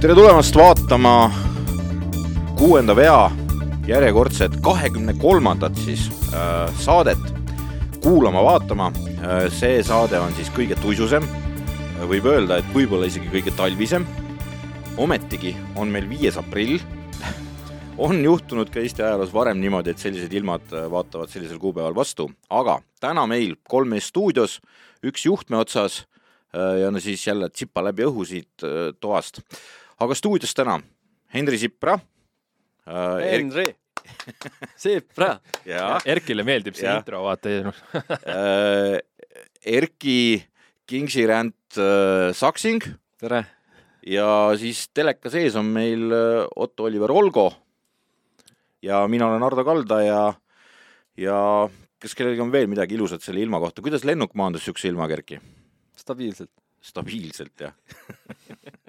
tere tulemast vaatama kuuenda vea järjekordset kahekümne kolmandat siis äh, saadet kuulama-vaatama äh,. see saade on siis kõige tuisusem, võib öelda, et võib-olla isegi kõige talvisem. ometigi on meil viies aprill on juhtunud ka Eesti ajaloos varem niimoodi, et sellised ilmad äh, vaatavad sellisel kuupäeval vastu, aga täna meil kolm meest stuudios, üks juhtme otsas äh, ja no siis jälle tsipa läbi õhu siit äh, toast. aga stuudios täna Henri Sipra äh,. Henri Sipra. Erkile meeldib see ja. intro, vaata äh, Erki Kingsi-Ränd äh, Saksing. tere! ja siis teleka sees on meil Otto-Oliver Olgo ja mina olen Ardo Kalda ja, ja kas kellelgi on veel midagi ilusat selle ilma kohta, kuidas lennuk maandus niisuguse ilmaga, Erki? stabiilselt. stabiilselt, jah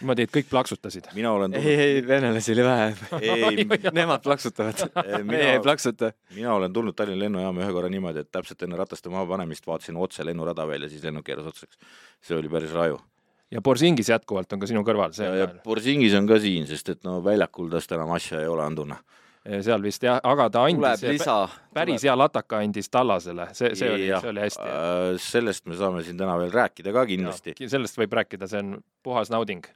niimoodi, et kõik plaksutasid? mina olen tulnud... ei, ei, venelasi oli vähe. Nemad plaksutavad meie ei plaksuta. mina olen tulnud Tallinna lennujaama ühe korra niimoodi, et täpselt enne rataste mahapanemist vaatasin otse lennurada veel ja siis lennuk keeras otsaks. see oli päris raju ja Borsingis jätkuvalt on ka sinu kõrval. ja Borsingis on ka siin, sest et no väljakul tast enam asja ei ole, on tunne seal vist jah, aga ta andis, päris hea lataka andis Tallasele, see, see oli, see oli hästi. Äh, sellest me saame siin täna veel rääkida ka kindlasti. sellest võib rääkida, see on puhas nauding.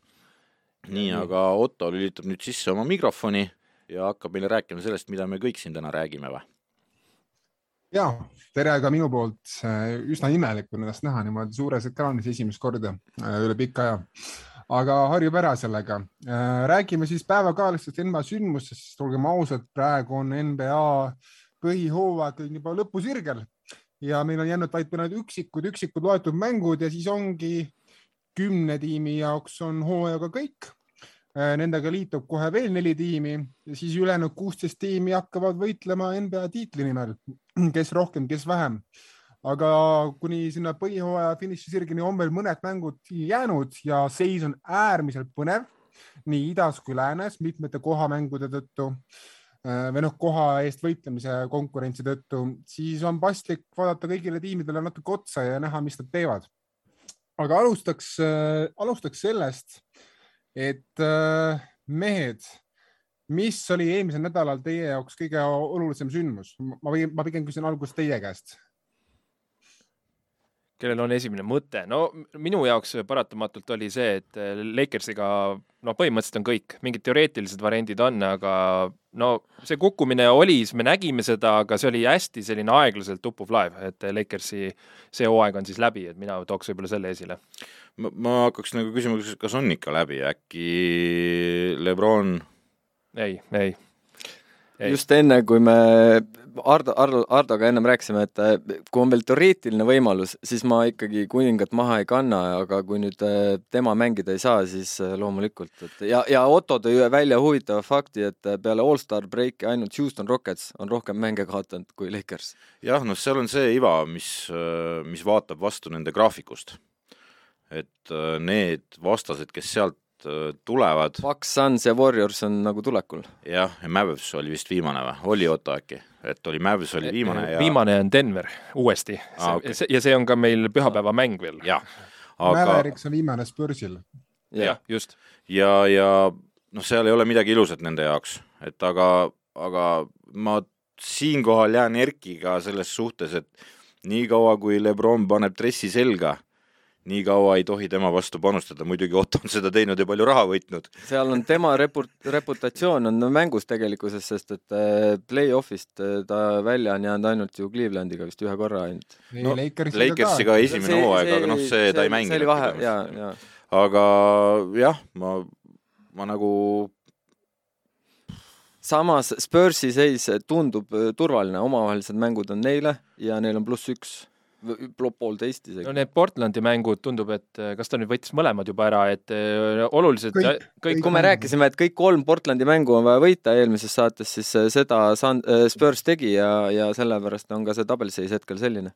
nii, aga Otto lülitab nüüd sisse oma mikrofoni ja hakkab meile rääkima sellest, mida me kõik siin täna räägime või? ja, tere ka minu poolt. üsna imelik on ennast näha niimoodi suures ekraanis esimest korda äh, üle pika aja aga harjub ära sellega. Äh, räägime siis päevakajalistest NBA sündmustest, olgem ausad, praegu on NBA põhihooaeg juba lõpusirgel ja meil on jäänud vaid mõned üksikud, üksikud loetud mängud ja siis ongi kümne tiimi jaoks on hooajaga kõik. Äh, nendega liitub kohe veel neli tiimi ja siis ülejäänud kuusteist tiimi hakkavad võitlema NBA tiitli nimel, kes rohkem, kes vähem aga kuni sinna põhihooaja finišisirgini on veel mõned mängud jäänud ja seis on äärmiselt põnev nii idas kui läänes mitmete kohamängude tõttu äh, või noh, koha eest võitlemise konkurentsi tõttu, siis on paslik vaadata kõigile tiimidele natuke otsa ja näha, mis nad teevad. aga alustaks, äh, alustaks sellest, et äh, mehed, mis oli eelmisel nädalal teie jaoks kõige olulisem sündmus? ma, ma pigem küsin alguses teie käest kellel on esimene mõte, no minu jaoks paratamatult oli see, et eh, Lakersiga noh, põhimõtteliselt on kõik, mingid teoreetilised variandid on, aga no see kukkumine oli, me nägime seda, aga see oli hästi selline aeglaselt uppuv laev, et Lakersi see hooaeg on siis läbi, et mina tooks võib-olla selle esile. ma, ma hakkaks nagu küsima, kas on ikka läbi, äkki Lebron? ei, ei just enne, kui me Ardo, Ardo, Ardoga ennem rääkisime, et äh, kui on veel teoreetiline võimalus, siis ma ikkagi kuningat maha ei kanna, aga kui nüüd äh, tema mängida ei saa, siis äh, loomulikult, et ja, ja Otto tõi välja huvitava fakti, et peale allstar breaki ainult Houston Rockets on rohkem mänge kaotanud kui Lakers. jah, noh, seal on see iva, mis, mis vaatab vastu nende graafikust. et need vastased, kes sealt tulevad. Bucks, Suns ja Warriors on nagu tulekul. jah, ja Mavs oli vist viimane või, oli Otto äkki? et oli Mavs oli viimane ja viimane on Denver uuesti ah, okay. ja see on ka meil pühapäeva mäng veel. jah, aga Mavericks on viimane Spursil. jah, just. ja, ja noh, seal ei ole midagi ilusat nende jaoks, et aga, aga ma siinkohal jään Erkiga selles suhtes, et niikaua, kui Lebron paneb dressi selga nii kaua ei tohi tema vastu panustada, muidugi Otto on seda teinud ja palju raha võitnud. seal on tema repu-, reputatsioon on mängus tegelikkuses, sest et äh, play-off'ist äh, ta välja on jäänud ainult ju Clevelandiga vist ühe korra ainult. no Lakersiga, Lakersiga esimene hooaeg, aga noh, see ta ei mänginud. see oli vahe, jaa, jaa. aga jah, ma, ma nagu samas Spursi seis tundub äh, turvaline, omavahelised mängud on neile ja neil on pluss üks poolteist isegi. no need Portlandi mängud tundub, et eh, kas ta nüüd võttis mõlemad juba ära, et eh, oluliselt kõik, kõik kui me rääkisime, et kõik kolm Portlandi mängu on vaja võita eelmises saates, siis eh, seda San-, Spurs tegi ja, ja sellepärast on ka see tabeliseis hetkel selline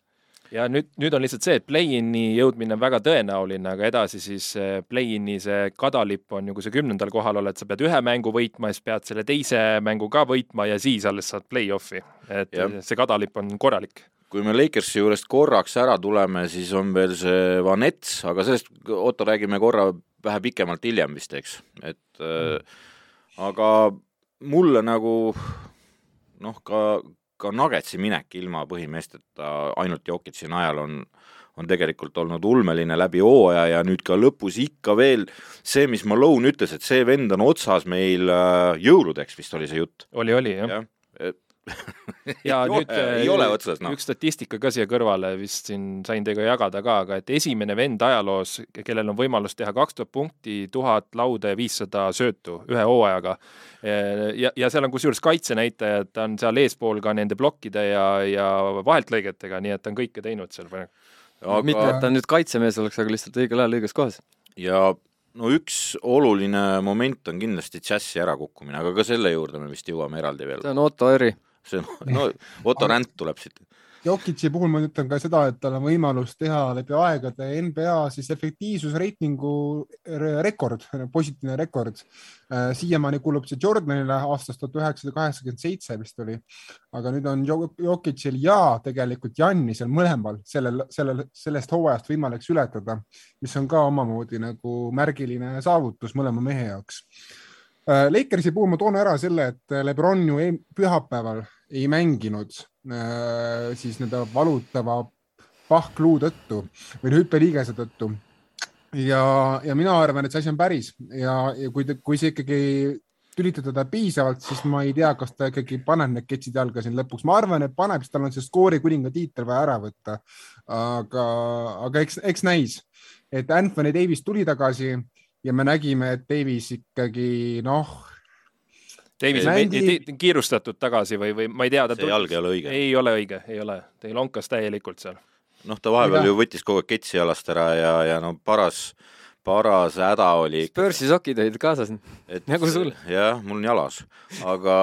ja nüüd, nüüd on lihtsalt see, et play-in'i jõudmine on väga tõenäoline, aga edasi siis play-in'i see kadalipp on ju, kui sa kümnendal kohal oled, sa pead ühe mängu võitma, siis pead selle teise mängu ka võitma ja siis alles saad play-off'i. et ja. see kadalipp on korralik kui me Lakersi juurest korraks ära tuleme, siis on veel see Vanets, aga sellest, Otto, räägime korra vähe pikemalt hiljem vist, eks, et mm. aga mulle nagu noh, ka, ka Nuggetsi minek ilma põhimeesteta ainult Jokitsi najal on, on tegelikult olnud ulmeline läbi hooaja ja nüüd ka lõpus ikka veel see, mis Malone ütles, et see vend on otsas meil äh, jõuludeks, vist oli see jutt. oli, oli jah ja ja ei nüüd ole, ei ole otsas, noh. üks statistika ka siia kõrvale vist siin sain teiega jagada ka, aga et esimene vend ajaloos, kellel on võimalus teha kaks tuhat punkti, tuhat lauda ja viissada söötu ühe hooajaga. ja, ja seal on kusjuures kaitsenäitajad, ta on seal eespool ka nende plokkide ja, ja vaheltlõigetega, nii et ta on kõike teinud seal praegu aga.... mitte, et ta nüüd kaitsemees oleks, aga lihtsalt õigel ajal õiges kohas. ja no üks oluline moment on kindlasti džässi ärakukkumine, aga ka selle juurde me vist jõuame eraldi veel. see on Otto Eri see no Otto Ränd tuleb siit. Jokitsi puhul ma ütlen ka seda, et tal on võimalus teha läbi aegade NBA siis efektiivsusreitingu rekord, positiivne rekord. Äh, siiamaani kuulub see Jordanile aastast tuhat üheksasada kaheksakümmend seitse vist oli, aga nüüd on Jokitsil ja tegelikult Jannisel mõlemal sellel, sellel, sellest hooajast võimalik ületada, mis on ka omamoodi nagu märgiline saavutus mõlema mehe jaoks Lakersi puhul ma toon ära selle, et Lebron ju ei, pühapäeval ei mänginud äh, siis nende valutava pahkluu tõttu või hüppeliigese tõttu. ja, ja mina arvan, et see asi on päris ja, ja kui, kui see ikkagi tülitada teda piisavalt, siis ma ei tea, kas ta ikkagi paneb need ketsid jalga siin lõpuks. ma arvan, et paneb, sest tal on see skoori kuninga tiitel vaja ära võtta. aga, aga eks, eks näis, et Anthony Davis tuli tagasi ja me nägime, et Davis ikkagi noh. Davis mängib... kiirustatud tagasi või, või ma ei tea. see jalg ei ole õige. ei ole õige, ei ole, ta lonkas täielikult seal. noh, ta vahepeal ju võttis kogu aeg ketsi jalast ära ja, ja no paras, paras häda oli. Spursi sokid olid kaasas, nagu sul. jah, mul on jalas, aga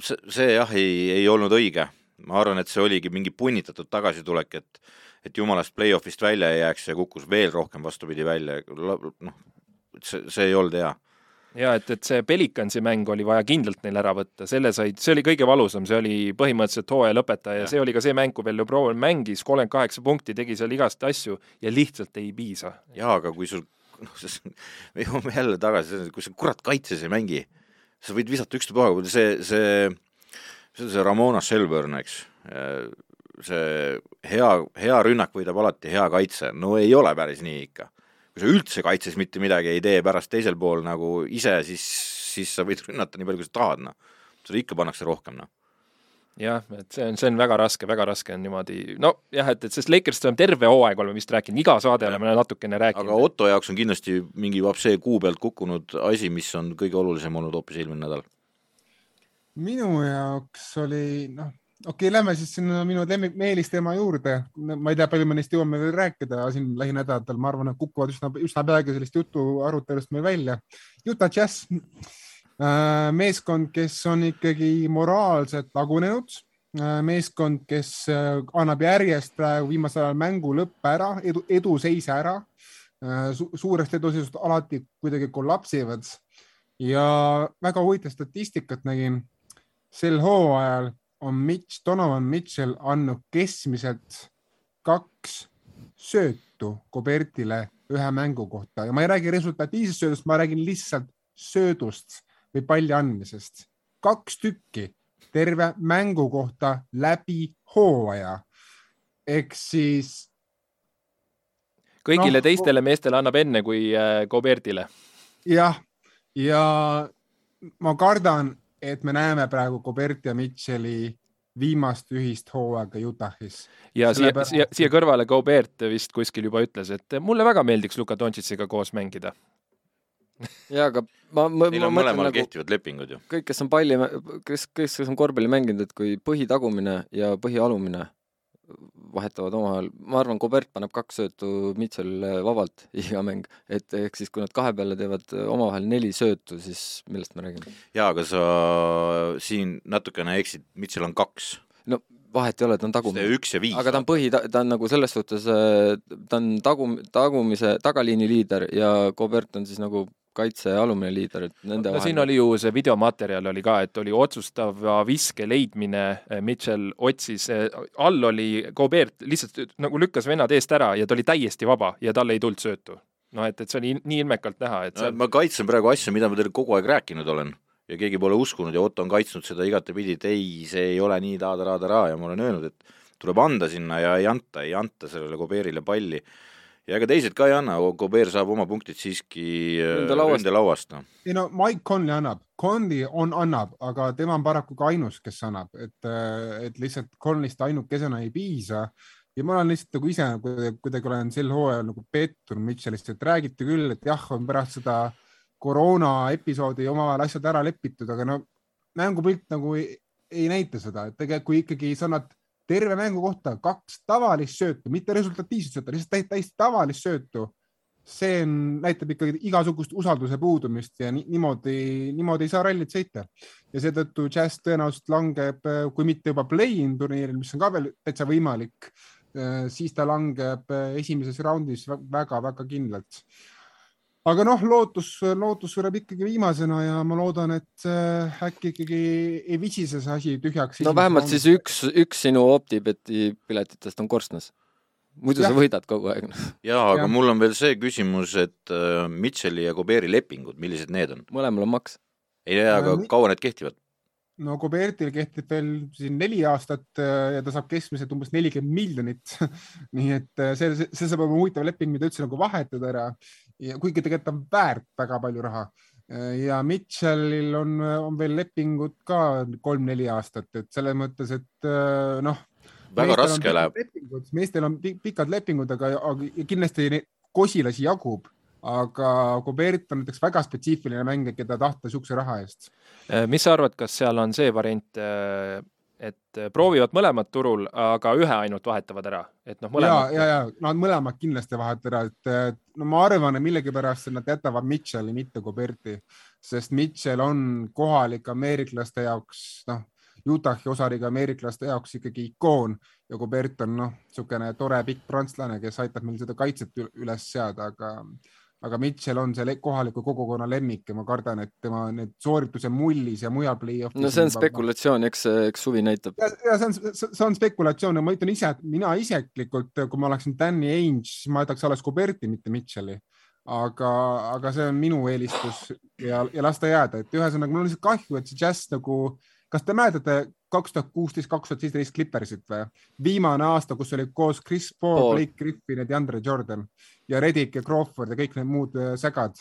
see, see jah, ei, ei olnud õige. ma arvan, et see oligi mingi punnitatud tagasitulek, et et jumalast play-off'ist välja ei jääks ja kukkus veel rohkem vastupidi välja, noh, see, see ei olnud hea. Ja et, et see Pelicansi mäng oli vaja kindlalt neil ära võtta, selle said, see oli kõige valusam, see oli põhimõtteliselt hooaja lõpetaja ja see oli ka see mäng, kui veel Lebron mängis, kolmkümmend kaheksa punkti, tegi seal igast asju ja lihtsalt ei piisa. jaa, aga kui sul, noh, me jõuame jälle tagasi, kui sa kurat kaitses ei mängi, sa võid visata ükstapuha, see, see, see on see Ramona Shelburne, eks see hea, hea rünnak võidab alati hea kaitse, no ei ole päris nii ikka. kui sa üldse kaitses mitte midagi ei tee pärast teisel pool nagu ise, siis, siis sa võid rünnata nii palju, kui sa tahad, noh. seda ikka pannakse rohkem, noh jah, et see on, see on väga raske, väga raske on niimoodi, nojah, et, et sest Lakersist oleme terve hooaeg oleme vist rääkinud, iga saade ja. oleme natukene rääkinud. aga Otto jaoks on kindlasti mingi vapsee kuu pealt kukkunud asi, mis on kõige olulisem olnud hoopis eelmine nädal. minu jaoks oli, noh, okei okay,, lähme siis sinna minu lemmik meelisteema juurde. ma ei tea, palju me neist jõuame veel rääkida siin lähinädalatel, ma arvan, et kukuvad üsna, üsna peagi sellist jutu arutelust meil välja. Utah Jazz, äh, meeskond, kes on ikkagi moraalselt lagunenud, äh, meeskond, kes äh, annab järjest praegu viimasel ajal mängu lõppe ära, edu, eduseise ära Su. suurest eduseisust alati kuidagi kollapsivad ja väga huvitav statistikat nägin sel hooajal on Mitch, Donovan Mitchell andnud keskmiselt kaks söötu Kobertile ühe mängu kohta ja ma ei räägi resultatiivsest söödust, ma räägin lihtsalt söödust või palli andmisest. kaks tükki terve mängu kohta läbi hooaja. ehk siis. kõigile no, teistele meestele annab enne kui Kobertile. Äh, jah, ja ma kardan, et me näeme praegu Kobert ja Mitchell'i viimast ühist hooaega Utah'is. ja siia, siia, siia kõrvale Gobert vist kuskil juba ütles, et mulle väga meeldiks Luka Dontšitsiga koos mängida ja aga ma, ma, on mõlemal nagu, kehtivad lepingud ju. kõik, kes on palli, kes, kes, kes on korvpalli mänginud, et kui põhitagumine ja põhialumine vahetavad omavahel, ma arvan, Kobert paneb kaks söötu Mitchellile vabalt iga mäng, et ehk siis, kui nad kahe peale teevad omavahel neli söötu, siis millest me räägime? jaa, aga sa siin natukene eksid, Mitchell on kaks. no vahet ei ole, ta on tagumine. üks ja viis. aga ta on põhi, ta on nagu selles suhtes, ta on tagum-, tagumise, tagaliini liider ja Kobert on siis nagu kaitse alumine liider, et nende no vahel... siin oli ju see videomaterjal oli ka, et oli otsustava viske leidmine, äh, Mitchell otsis, äh, all oli Gobert lihtsalt nagu lükkas vennad eest ära ja ta oli täiesti vaba ja talle ei tulnud söötu. noh, et, et see oli nii ilmekalt näha, et seal... no, ma kaitsen praegu asju, mida ma teile kogu aeg rääkinud olen ja keegi pole uskunud ja Otto on kaitsnud seda igatepidi, et ei, see ei ole nii taada-raada-raa ja ma olen öelnud, et tuleb anda sinna ja ei anta, ei anta sellele Goberile palli. Ja ega teised ka ei anna, Gober saab oma punktid siiski ründelauast. No. ei no Mike Conley annab, Conley on, annab, aga tema on paraku ka ainus, kes annab, et, et lihtsalt Conleyst ainukesena ei piisa ja ma olen lihtsalt nagu ise kuidagi, kuidagi olen sel hooajal nagu pettunud Mitchellist, et räägiti küll, et jah, on pärast seda koroona episoodi omavahel asjad ära lepitud, aga no mängupilt nagu ei, ei näita seda, et tegelikult kui ikkagi sa annad terve mängu kohta kaks tavalist söötu, mitte resultatiivset söötu, lihtsalt täiesti tavalist söötu. see on, näitab ikkagi igasugust usalduse puudumist ja ni, niimoodi, niimoodi ei saa rallit sõita. ja seetõttu Jazz tõenäoliselt langeb, kui mitte juba play-in turniiril, mis on ka veel täitsa võimalik, siis ta langeb esimeses raundis väga-väga kindlalt aga noh, lootus, lootus sureb ikkagi viimasena ja ma loodan, et äh, äkki ikkagi ei visise see asi tühjaks. no vähemalt on... siis üks, üks sinu OpTibeti piletitest on korstnas. muidu ja. sa võidad kogu aeg. ja, aga ja. mul on veel see küsimus, et äh, Mitchell'i ja Kuberi lepingud, millised need on? mõlemal on maks. ei tea, aga kaua need kehtivad? no Kubertil kehtib veel siin neli aastat äh, ja ta saab keskmiselt umbes nelikümmend miljonit nii et äh, see, see, see saab olema huvitav leping, mida üldse nagu vahetada ära ja kuigi tegelikult on väärt väga palju raha. Äh, ja Mitchellil on, on veel lepingud ka kolm-neli aastat, et selles mõttes, et noh. väga raske läheb. meestel on pikad lepingud, aga, aga kindlasti kosilasi jagub aga Kubert on näiteks väga spetsiifiline mängija, keda tahta niisuguse raha eest. Äh, mis sa arvad, kas seal on see variant, äh, et proovivad mõlemad turul, aga ühe ainult vahetavad ära, et noh, mõlemad. ja, ja, ja nad mõlemad kindlasti vahetavad ära, et no ma arvan, et millegipärast nad jätavad Mitchell'i, mitte Kuberti, sest Mitchell on kohalike ameeriklaste jaoks, noh, Utahi osariigi ameeriklaste jaoks ikkagi ikoon. Ja Kubert on noh, niisugune tore pikk prantslane, kes aitab meil seda kaitset üles seada, aga aga Mitchell on see kohaliku kogukonna lemmik ja ma kardan, et tema need soorituse mullis ja mujal play-off'is. no see on spekulatsioon, eks, eks suvi näitab. ja see on, see on spekulatsioon ja ma ütlen ise, et mina isiklikult, kui ma oleksin Danny Ainge, siis ma jätaks alles Kuberti, mitte Mitchell'i. aga, aga see on minu eelistus ja, ja las ta jääda, et ühesõnaga mul on lihtsalt kahju, et see Jazz nagu kas te mäletate kaks tuhat kuusteist, kaks tuhat seitseteist Clippersit või? viimane aasta, kus olid koos Chris Paul, Paul., Blake Griffin ja DeAndre Jordan ja Reddick ja Crawford ja kõik need muud äh, sägad.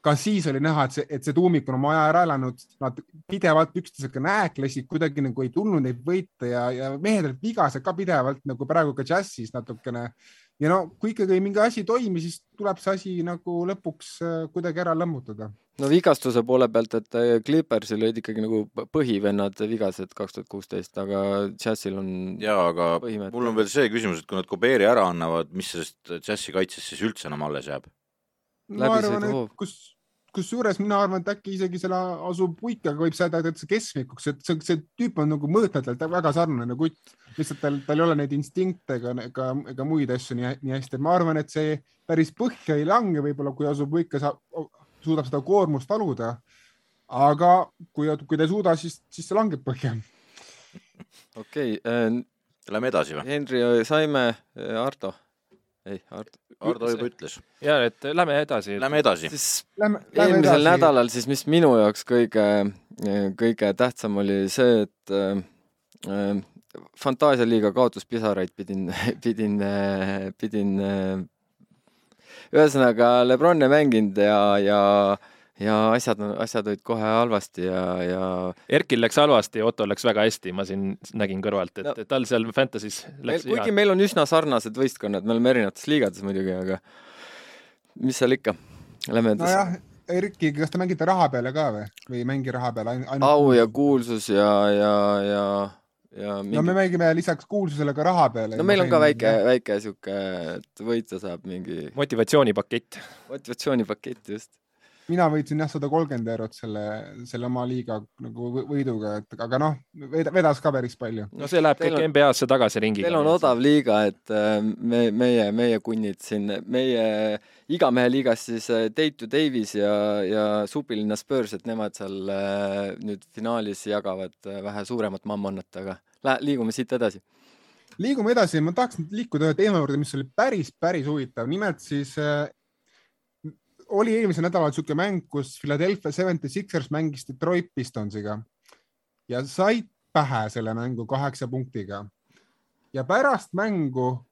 ka siis oli näha, et see, et see tuumik on oma aja ära elanud, nad pidevalt üksteisega nääklesid, kuidagi nagu ei tulnud neid võita ja, ja mehed olid vigased ka pidevalt nagu praegu ka džässis natukene ja no kui ikkagi mingi asi ei toimi, siis tuleb see asi nagu lõpuks äh, kuidagi ära lammutada. no vigastuse poole pealt, et äh, Clippersil olid ikkagi nagu põhivennad vigased kaks tuhat kuusteist, aga Jazzil on. ja, aga põhimõte. mul on veel see küsimus, et kui nad Kuberi ära annavad, mis sellest Jazzi kaitsest siis üldse enam alles jääb? ma arvan, et kus kusjuures mina arvan, et äkki isegi selle asub Uikaga võib seda täitsa keskmikuks, et see, see tüüp on nagu mõõtmetelt väga sarnane kutt, lihtsalt tal, tal ei ole neid instinkte ega, ega, ega muid asju nii, nii hästi, et ma arvan, et see päris põhja ei lange, võib-olla kui asub Uika saab, suudab seda koormust taluda. aga kui, kui ta ei suuda, siis, siis see langeb põhja. okei okay, äh,. Lähme edasi või? Henri, saime äh, Ardo ei, Ardo. Ardo juba ütles. ja et lähme edasi. Lähme edasi. siis lähme, lähme eelmisel edasi. nädalal siis, mis minu jaoks kõige, kõige tähtsam oli see, et äh, Fantaasialiiga kaotuspisaraid pidin, pidin, pidin ühesõnaga Lebron ei mänginud ja, ja ja asjad, asjad olid kohe halvasti ja, ja Erkil läks halvasti, Otto läks väga hästi, ma siin nägin kõrvalt, et no, tal seal Fantasy's läks meil, kuigi meil on üsna sarnased võistkonnad, me oleme erinevates liigades muidugi, aga mis seal ikka, lähme edasi nojah, Erki, kas te mängite raha peale ka või, või ei mängi raha peale ainult? au ja kuulsus ja, ja, ja ja mingi... no me mängime lisaks kuulsusele ka raha peale. no meil on ka väike, väike sihuke, et võita saab mingi motivatsioonipakett. motivatsioonipakett, just mina võitsin jah sada kolmkümmend eurot selle, selle oma liiga nagu võiduga, et aga noh, vedas ka päris palju. no see läheb teil kõik on, NBA-sse tagasi ringiga. Teil on odav liiga, et äh, me, meie, meie kunnid siin, meie igamehe liigas siis äh, Deitu Davis ja, ja supilinna Spurs, et nemad seal äh, nüüd finaalis jagavad vähe suuremat mammonat, aga lähe, liigume siit edasi liigume edasi, ma tahaks nüüd liikuda ühe teema juurde, mis oli päris, päris huvitav, nimelt siis oli eelmisel nädalal niisugune mäng, kus Philadelphia Seventy Sixers mängis Detroit Pistonsiga ja said pähe selle mängu kaheksa punktiga. ja pärast mängu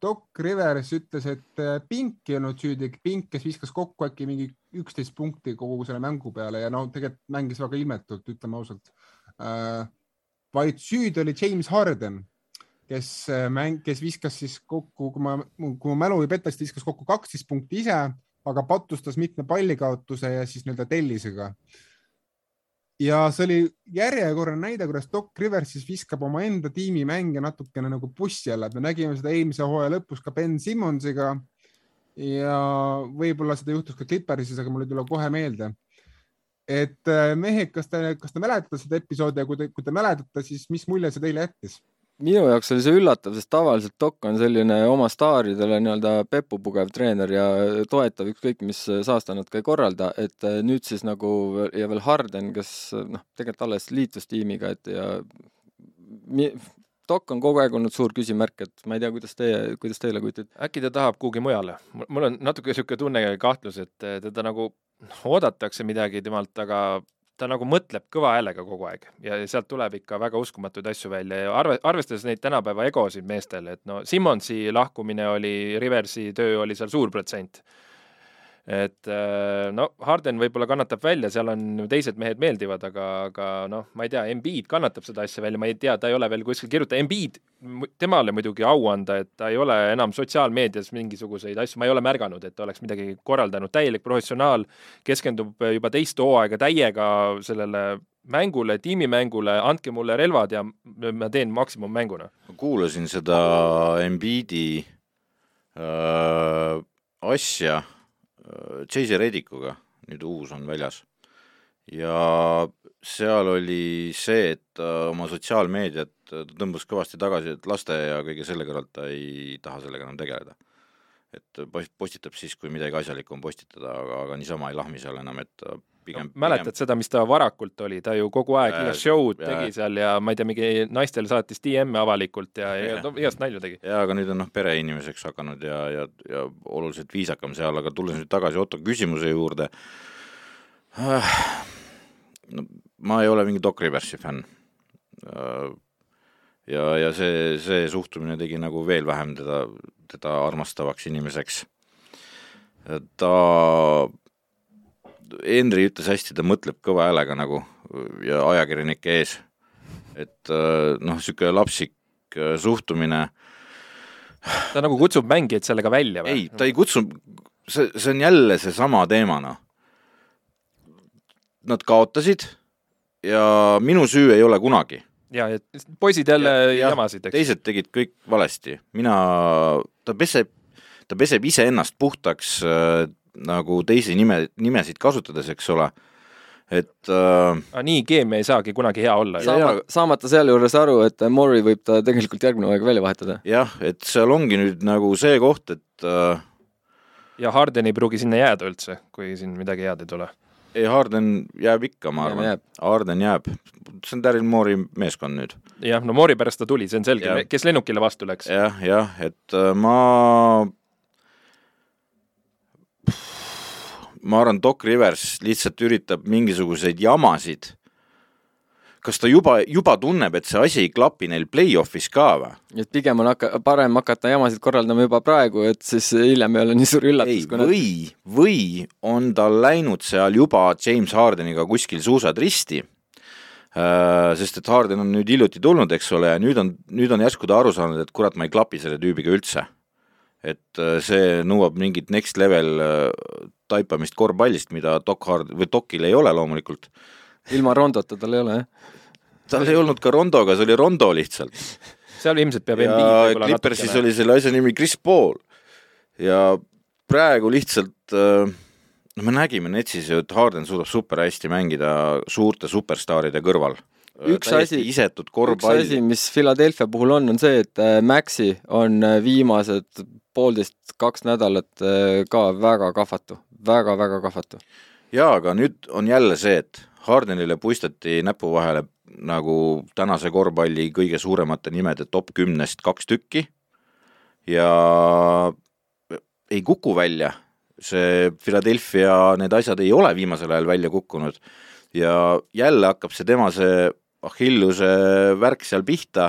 Doc Rivers ütles, et äh, Pink ei olnud süüdi, Pink, kes viskas kokku äkki mingi üksteist punkti kogu selle mängu peale ja no tegelikult mängis väga ilmetult, ütleme ausalt äh,. vaid süüdi oli James Harden, kes äh, mäng, kes viskas siis kokku, kui ma, kui ma mälu ei peta, siis ta viskas kokku kaksteist punkti ise aga pattustas mitme pallikaotuse ja siis nii-öelda tellisega. ja see oli järjekordne näide, kuidas Doc Rivers siis viskab omaenda tiimi mänge natukene nagu bussi alla, et me nägime seda eelmise hooaja lõpus ka Ben Simmonsiga. ja võib-olla seda juhtus ka Clippersis, aga mul ei tule kohe meelde et äh, mehed, kas te, kas te mäletate seda episoodi ja kui te, kui te mäletate, siis mis mulje see teile jättis? Minu jaoks oli see üllatav, sest tavaliselt Dokk on selline oma staaridele nii-öelda pepupugev treener ja toetab ükskõik mis saastanut ka ei korralda, et äh, nüüd siis nagu ja veel Harden, kes noh, tegelikult alles liitus tiimiga, et ja mi, Dokk on kogu aeg olnud suur küsimärk, et ma ei tea, kuidas teie, kuidas teile kujutate? äkki ta tahab kuhugi mujale? mul on natuke niisugune tunne ja kahtlus, et teda nagu oodatakse midagi temalt, aga ta nagu mõtleb kõva häälega kogu aeg ja sealt tuleb ikka väga uskumatuid asju välja ja arve, arvestades neid tänapäeva egosid meestel, et no Simmonsi lahkumine oli, Riversi töö oli seal suur protsent et äh, no Harden võib-olla kannatab välja, seal on teised mehed meeldivad, aga, aga noh, ma ei tea, Embiid kannatab seda asja välja, ma ei tea, ta ei ole veel kuskil kirjutanud, Embiid, temale muidugi au anda, et ta ei ole enam sotsiaalmeedias mingisuguseid asju, ma ei ole märganud, et oleks midagi korraldanud, täielik professionaal, keskendub juba teist hooaega täiega sellele mängule, tiimimängule, andke mulle relvad ja ma teen maksimummänguna. ma kuulasin seda Embiidi äh, asja Chase Redikuga, nüüd uus on väljas. ja seal oli see, et ta oma sotsiaalmeediat tõmbas kõvasti tagasi, et laste ja kõige selle kõrvalt ta ei taha sellega enam tegeleda. et postitab siis, kui midagi asjalikku on postitada, aga, aga niisama ei lahmi seal enam, et pigem no,. mäletad pigem... seda, mis ta varakult oli, ta ju kogu aeg äh, igast show'd ja, tegi seal ja ma ei tea, mingi naistele saatis DM-e avalikult ja, ja, ja no, igast nalju tegi. jaa, aga nüüd on noh, pereinimeseks hakanud ja, ja, ja oluliselt viisakam seal, aga tulles nüüd tagasi Otto küsimuse juurde äh,. no ma ei ole mingi Doc Riversi fänn äh, ja, ja see, see suhtumine tegi nagu veel vähem teda, teda armastavaks inimeseks. ta Henri ütles hästi, ta mõtleb kõva häälega nagu ja ajakirjanike ees. et äh, noh, niisugune lapsik äh, suhtumine. ta nagu kutsub mängijaid sellega välja või? ei, ta ei kutsu, see, see on jälle seesama teema, noh. Nad kaotasid ja minu süü ei ole kunagi. ja, et poisid jälle ja, jamasid, eks. teised tegid kõik valesti, mina, ta peseb, ta peseb iseennast puhtaks äh, nagu teisi nime, nimesid kasutades, eks ole et äh, aga nii keemia ei saagi kunagi hea olla. Saama, saamata sealjuures aru, et Mori võib ta tegelikult järgmine aeg välja vahetada. jah, et seal ongi nüüd nagu see koht, et äh, ja Harden ei pruugi sinna jääda üldse, kui siin midagi head ei tule. ei, Harden jääb ikka, ma arvan. Harden jääb. see on Daryl Moori meeskond nüüd. jah, no Moori pärast ta tuli, see on selge, kes lennukile vastu läks. jah, jah, et äh, ma ma arvan, Doc Rivers lihtsalt üritab mingisuguseid jamasid. kas ta juba, juba tunneb, et see asi ei klapi neil play-off'is ka või? et pigem on hakka-, parem hakata jamasid korraldama juba praegu, et siis hiljem ei ole nii suur üllatus. ei, või nad..., või on tal läinud seal juba James Hardeniga kuskil suusad risti Uh, sest et Harden on nüüd hiljuti tulnud, eks ole, ja nüüd on, nüüd on järsku ta aru saanud, et kurat, ma ei klapi selle tüübiga üldse et äh, see nõuab mingit next level äh, taipamist korvpallist, mida Doc Hard- või Docil ei ole loomulikult. ilma Rondota tal ei ole, jah? tal ei olnud ka Rondoga, see oli Rondo lihtsalt. seal ilmselt peab ja Clippersis oli selle asja nimi Chris Paul ja praegu lihtsalt äh, no me nägime Netsis ju, et Harden suudab super hästi mängida suurte superstaaride kõrval. üks asi, üks asi, mis Philadelphia puhul on, on see, et äh, Maxi on äh, viimased poolteist, kaks nädalat äh, ka väga kahvatu väga-väga kahvatu. jaa, aga nüüd on jälle see, et Hardenile puistati näpu vahele nagu tänase korvpalli kõige suuremate nimede top kümnest kaks tükki. Ja ei kuku välja. See Philadelphia, need asjad ei ole viimasel ajal välja kukkunud. Ja jälle hakkab see tema see Achilleuse värk seal pihta,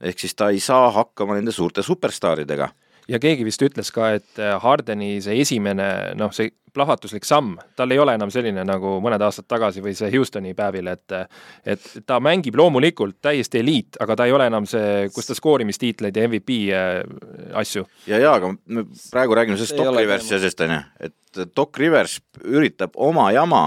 ehk siis ta ei saa hakkama nende suurte superstaaridega ja keegi vist ütles ka, et äh, Hardeni see esimene noh, see plahvatuslik samm, tal ei ole enam selline nagu mõned aastad tagasi või see Houstoni päevil, et et ta mängib loomulikult täiesti eliit, aga ta ei ole enam see, kus ta skoorimistiitleid ja MVP äh, asju. ja, ja aga me praegu räägime sellest Doc Riversi asjast, on ju, et Doc Rivers üritab oma jama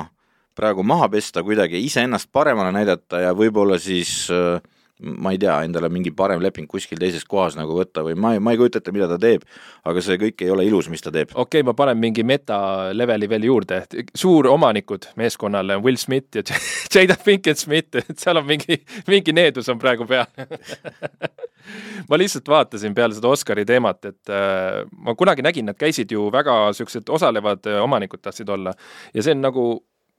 praegu maha pesta kuidagi, iseennast paremana näidata ja võib-olla siis äh, ma ei tea, endale mingi parem leping kuskil teises kohas nagu võtta või ma ei, ma ei kujuta ette, mida ta teeb, aga see kõik ei ole ilus, mis ta teeb. okei okay,, ma panen mingi meta leveli veel juurde, suuromanikud meeskonnale on Will Smith ja Jada Pinkett Smith, et seal on mingi, mingi needus on praegu peal. Ma lihtsalt vaatasin peale seda Oscari teemat, et äh, ma kunagi nägin, nad käisid ju väga siuksed osalevad äh, omanikud tahtsid olla. Ja see on nagu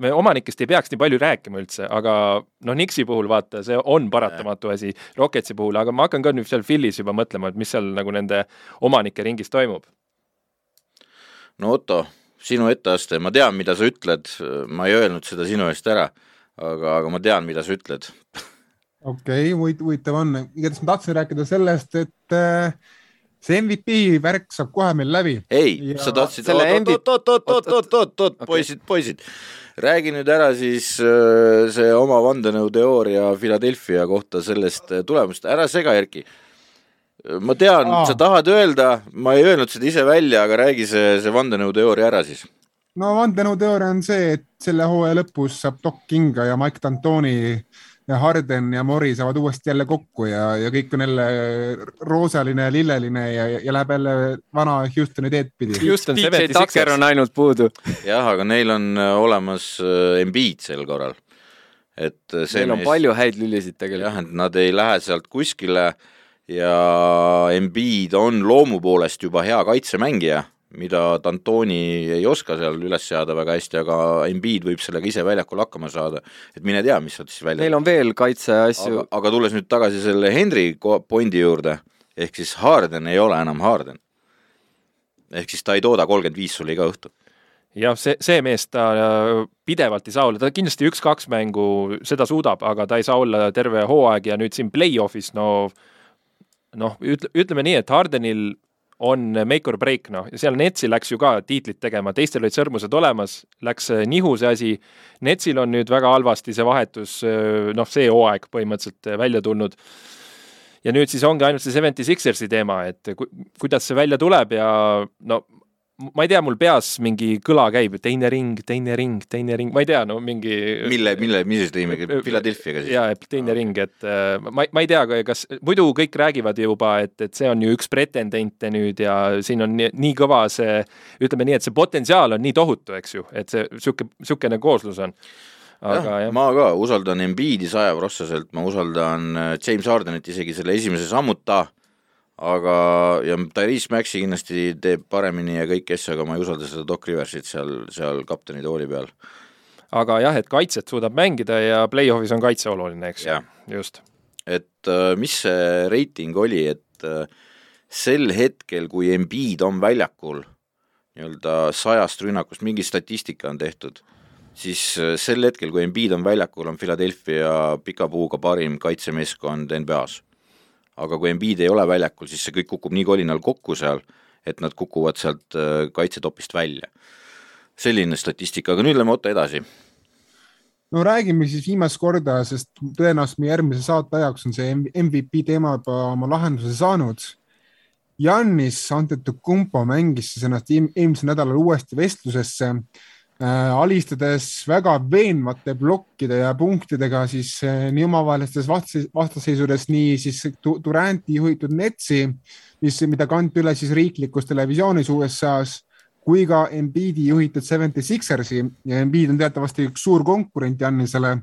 me omanikest ei peaks nii palju rääkima üldse, aga noh, Nixi puhul vaata, see on paratamatu asi, Rocketsi puhul, aga ma hakkan ka nüüd seal Philly's juba mõtlema, et mis seal nagu nende omanike ringis toimub. no Otto, sinu etteaste, ma tean, mida sa ütled, ma ei öelnud seda sinu eest ära, aga, aga ma tean, mida sa ütled. okei okay,, huvitav on, igatahes ma tahtsin rääkida sellest, et äh, see MVP värk saab kohe meil läbi. ei ja..., sa tahtsid, oot-oot-oot-oot-oot-oot-oot, poisid, poisid räägi nüüd ära siis äh, see oma vandenõuteooria Philadelphia kohta sellest äh, tulemust, ära sega, Erki. ma tean, sa tahad öelda, ma ei öelnud seda ise välja, aga räägi see, see vandenõuteooria ära siis. no vandenõuteooria on see, et selle hooaja lõpus saab Doc Kinga ja Mike D'Antoni Harden ja Mori saavad uuesti jälle kokku ja, ja kõik on jälle roosaline ja lilleline ja, ja läheb jälle vana Houstoni teed pidi. DJ Tucker on ainult puudu. jah, aga neil on äh, olemas äh, Embiid sel korral. et äh, see Neil on mees, palju häid lülisid tegelikult. jah, et nad ei lähe sealt kuskile ja Embiid on loomu poolest juba hea kaitsemängija mida D'Antoni ei oska seal üles seada väga hästi, aga Embiid võib sellega ise väljakul hakkama saada. et mine tea, mis sealt siis välja Neil on veel kaitseasju. aga, aga tulles nüüd tagasi selle Henry pointi juurde, ehk siis Harden ei ole enam Harden. ehk siis ta ei tooda kolmkümmend viis sulle iga õhtu jah, see, see mees, ta äh, pidevalt ei saa olla, ta kindlasti üks-kaks mängu seda suudab, aga ta ei saa olla terve hooaeg ja nüüd siin play-off'is, no noh, ütle, ütleme nii, et Hardenil on make or break, noh, ja seal Netsi läks ju ka tiitlit tegema, teistel olid sõrmused olemas, läks äh, nihu see asi. Netsil on nüüd väga halvasti see vahetus, äh, noh, see hooaeg põhimõtteliselt äh, välja tulnud. ja nüüd siis ongi ainult see Seventy Sixersi teema, et ku, kuidas see välja tuleb ja no ma ei tea, mul peas mingi kõla käib, teine ring, teine ring, teine ring, ma ei tea, no mingi. mille, mille, millises tiimiga, Philadelphiaga siis? jaa, teine ring, et äh, ma, ma ei tea, kas muidu kõik räägivad juba, et, et see on ju üks pretendente nüüd ja siin on nii, nii kõva see, ütleme nii, et see potentsiaal on nii tohutu, eks ju, et see sihuke, sihukene kooslus on aga jah, jah., ma ka usaldan Embiidi sajaprossaselt, ma usaldan äh, James Hardenit isegi selle esimese sammuta aga, ja Tyrese Maxi kindlasti teeb paremini ja kõiki asju, aga ma ei usalda seda Doc Riversit seal, seal kapteni tooli peal. aga jah, et kaitset suudab mängida ja play-off'is on kaitse oluline, eks ju, just. et äh, mis see reiting oli, et äh, sel hetkel, kui Embiid on väljakul nii-öelda sajast rünnakust, mingi statistika on tehtud, siis äh, sel hetkel, kui Embiid on väljakul, on Philadelphia pika puuga parim kaitsemeeskond NBA-s aga kui Embiid ei ole väljakul, siis see kõik kukub nii kolinal kokku seal, et nad kukuvad sealt äh, kaitsetopist välja. selline statistika, aga nüüd lähme Otto edasi. no räägime siis viimast korda, sest tõenäoliselt meie järgmise saate ajaks on see MVP teema juba oma lahenduse saanud. Jannis Antetokounmpo mängis siis ennast eelmisel nädalal uuesti vestlusesse alistades väga veenvate plokkide ja punktidega siis äh, nii omavahelistes vastasseisudes, nii siis Duranti juhitud Netsi, mis, mida kanti üle siis riiklikus televisioonis USA-s, kui ka Embiidi juhitud Seventy Sixersi ja Embiid on teatavasti üks suur konkurent Jannisele.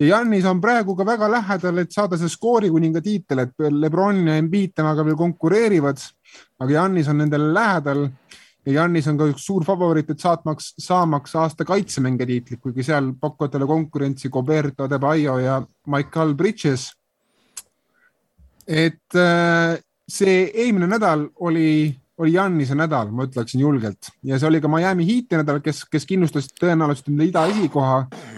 ja Jannis on praegu ka väga lähedal, et saada see skoorikuninga tiitel, et Lebron ja Embiid temaga veel konkureerivad, aga Jannis on nendele lähedal ja Jannis on ka üks suur favoriit, et saatmaks, saamaks aasta kaitsemängija tiitlit, kuigi seal pakuvad talle konkurentsi Roberto De Baio ja Michael Bridges. et äh, see eelmine nädal oli, oli Jannise nädal, ma ütleksin julgelt ja see oli ka Miami Heati nädal, kes, kes kindlustas tõenäoliselt endale ida esikoha,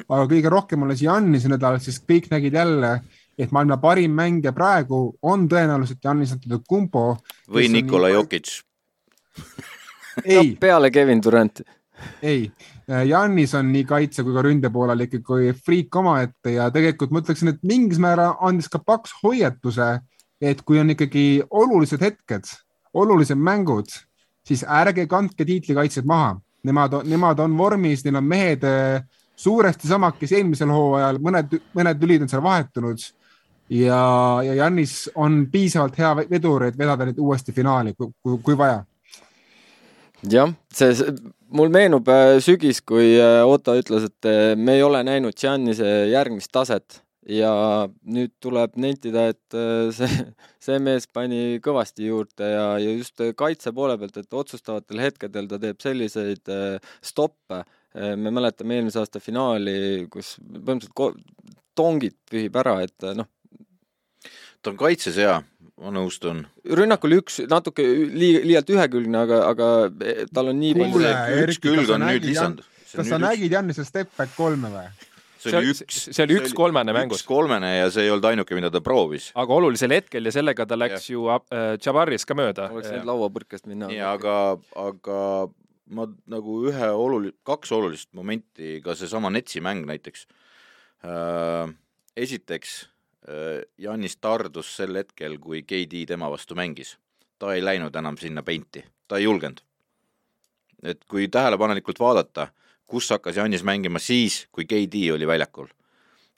aga kõige rohkem see Jannise nädal, sest kõik nägid jälle, et maailma parim mängija praegu on tõenäoliselt Jannis Antetokounmpo. või Nikola Jokic no,. peale Kevin Duranti. ei, Jannis on nii kaitse kui ka ründe poolel ikkagi friik omaette ja tegelikult ma ütleksin, et mingis määral andis ka paks hoiatuse, et kui on ikkagi olulised hetked, olulised mängud, siis ärge kandke tiitlikaitsjad maha. Nemad, nemad on vormis, neil on mehed eh, suuresti samad, kes eelmisel hooajal, mõned, mõned lülid on seal vahetunud ja, ja Jannis on piisavalt hea vedur, et vedada neid uuesti finaali, kui, kui vaja jah, see, mul meenub äh, sügis, kui äh, Otto ütles, et äh, me ei ole näinud Giannise järgmist taset ja nüüd tuleb nentida, et see, see mees pani kõvasti juurde ja, ja just kaitse poole pealt, et otsustavatel hetkedel ta teeb selliseid stoppe. me mäletame eelmise aasta finaali, kus põhimõtteliselt tongid pühib ära, et noh. Ta on kaitses hea ma nõustun. rünnakul üks natuke lii-, liialt ühekülgne, aga, aga tal on nii palju. üks külg on nüüd lisand. kas sa nägid Jannise step back kolme või? see oli üks, see oli üks kolmene mängus. üks kolmene ja see ei olnud ainuke, mida ta proovis. aga olulisel hetkel ja sellega ta läks ja. ju äh, Jabaris ka mööda. oleks võinud lauapõrkest minna. nii, aga, aga ma nagu ühe oluli-, kaks olulist momenti, ka seesama Netsi mäng näiteks äh,. esiteks Äh, Jannis tardus sel hetkel, kui KD tema vastu mängis. ta ei läinud enam sinna peinti, ta ei julgenud. et kui tähelepanelikult vaadata, kus hakkas Jannis mängima siis, kui KD oli väljakul.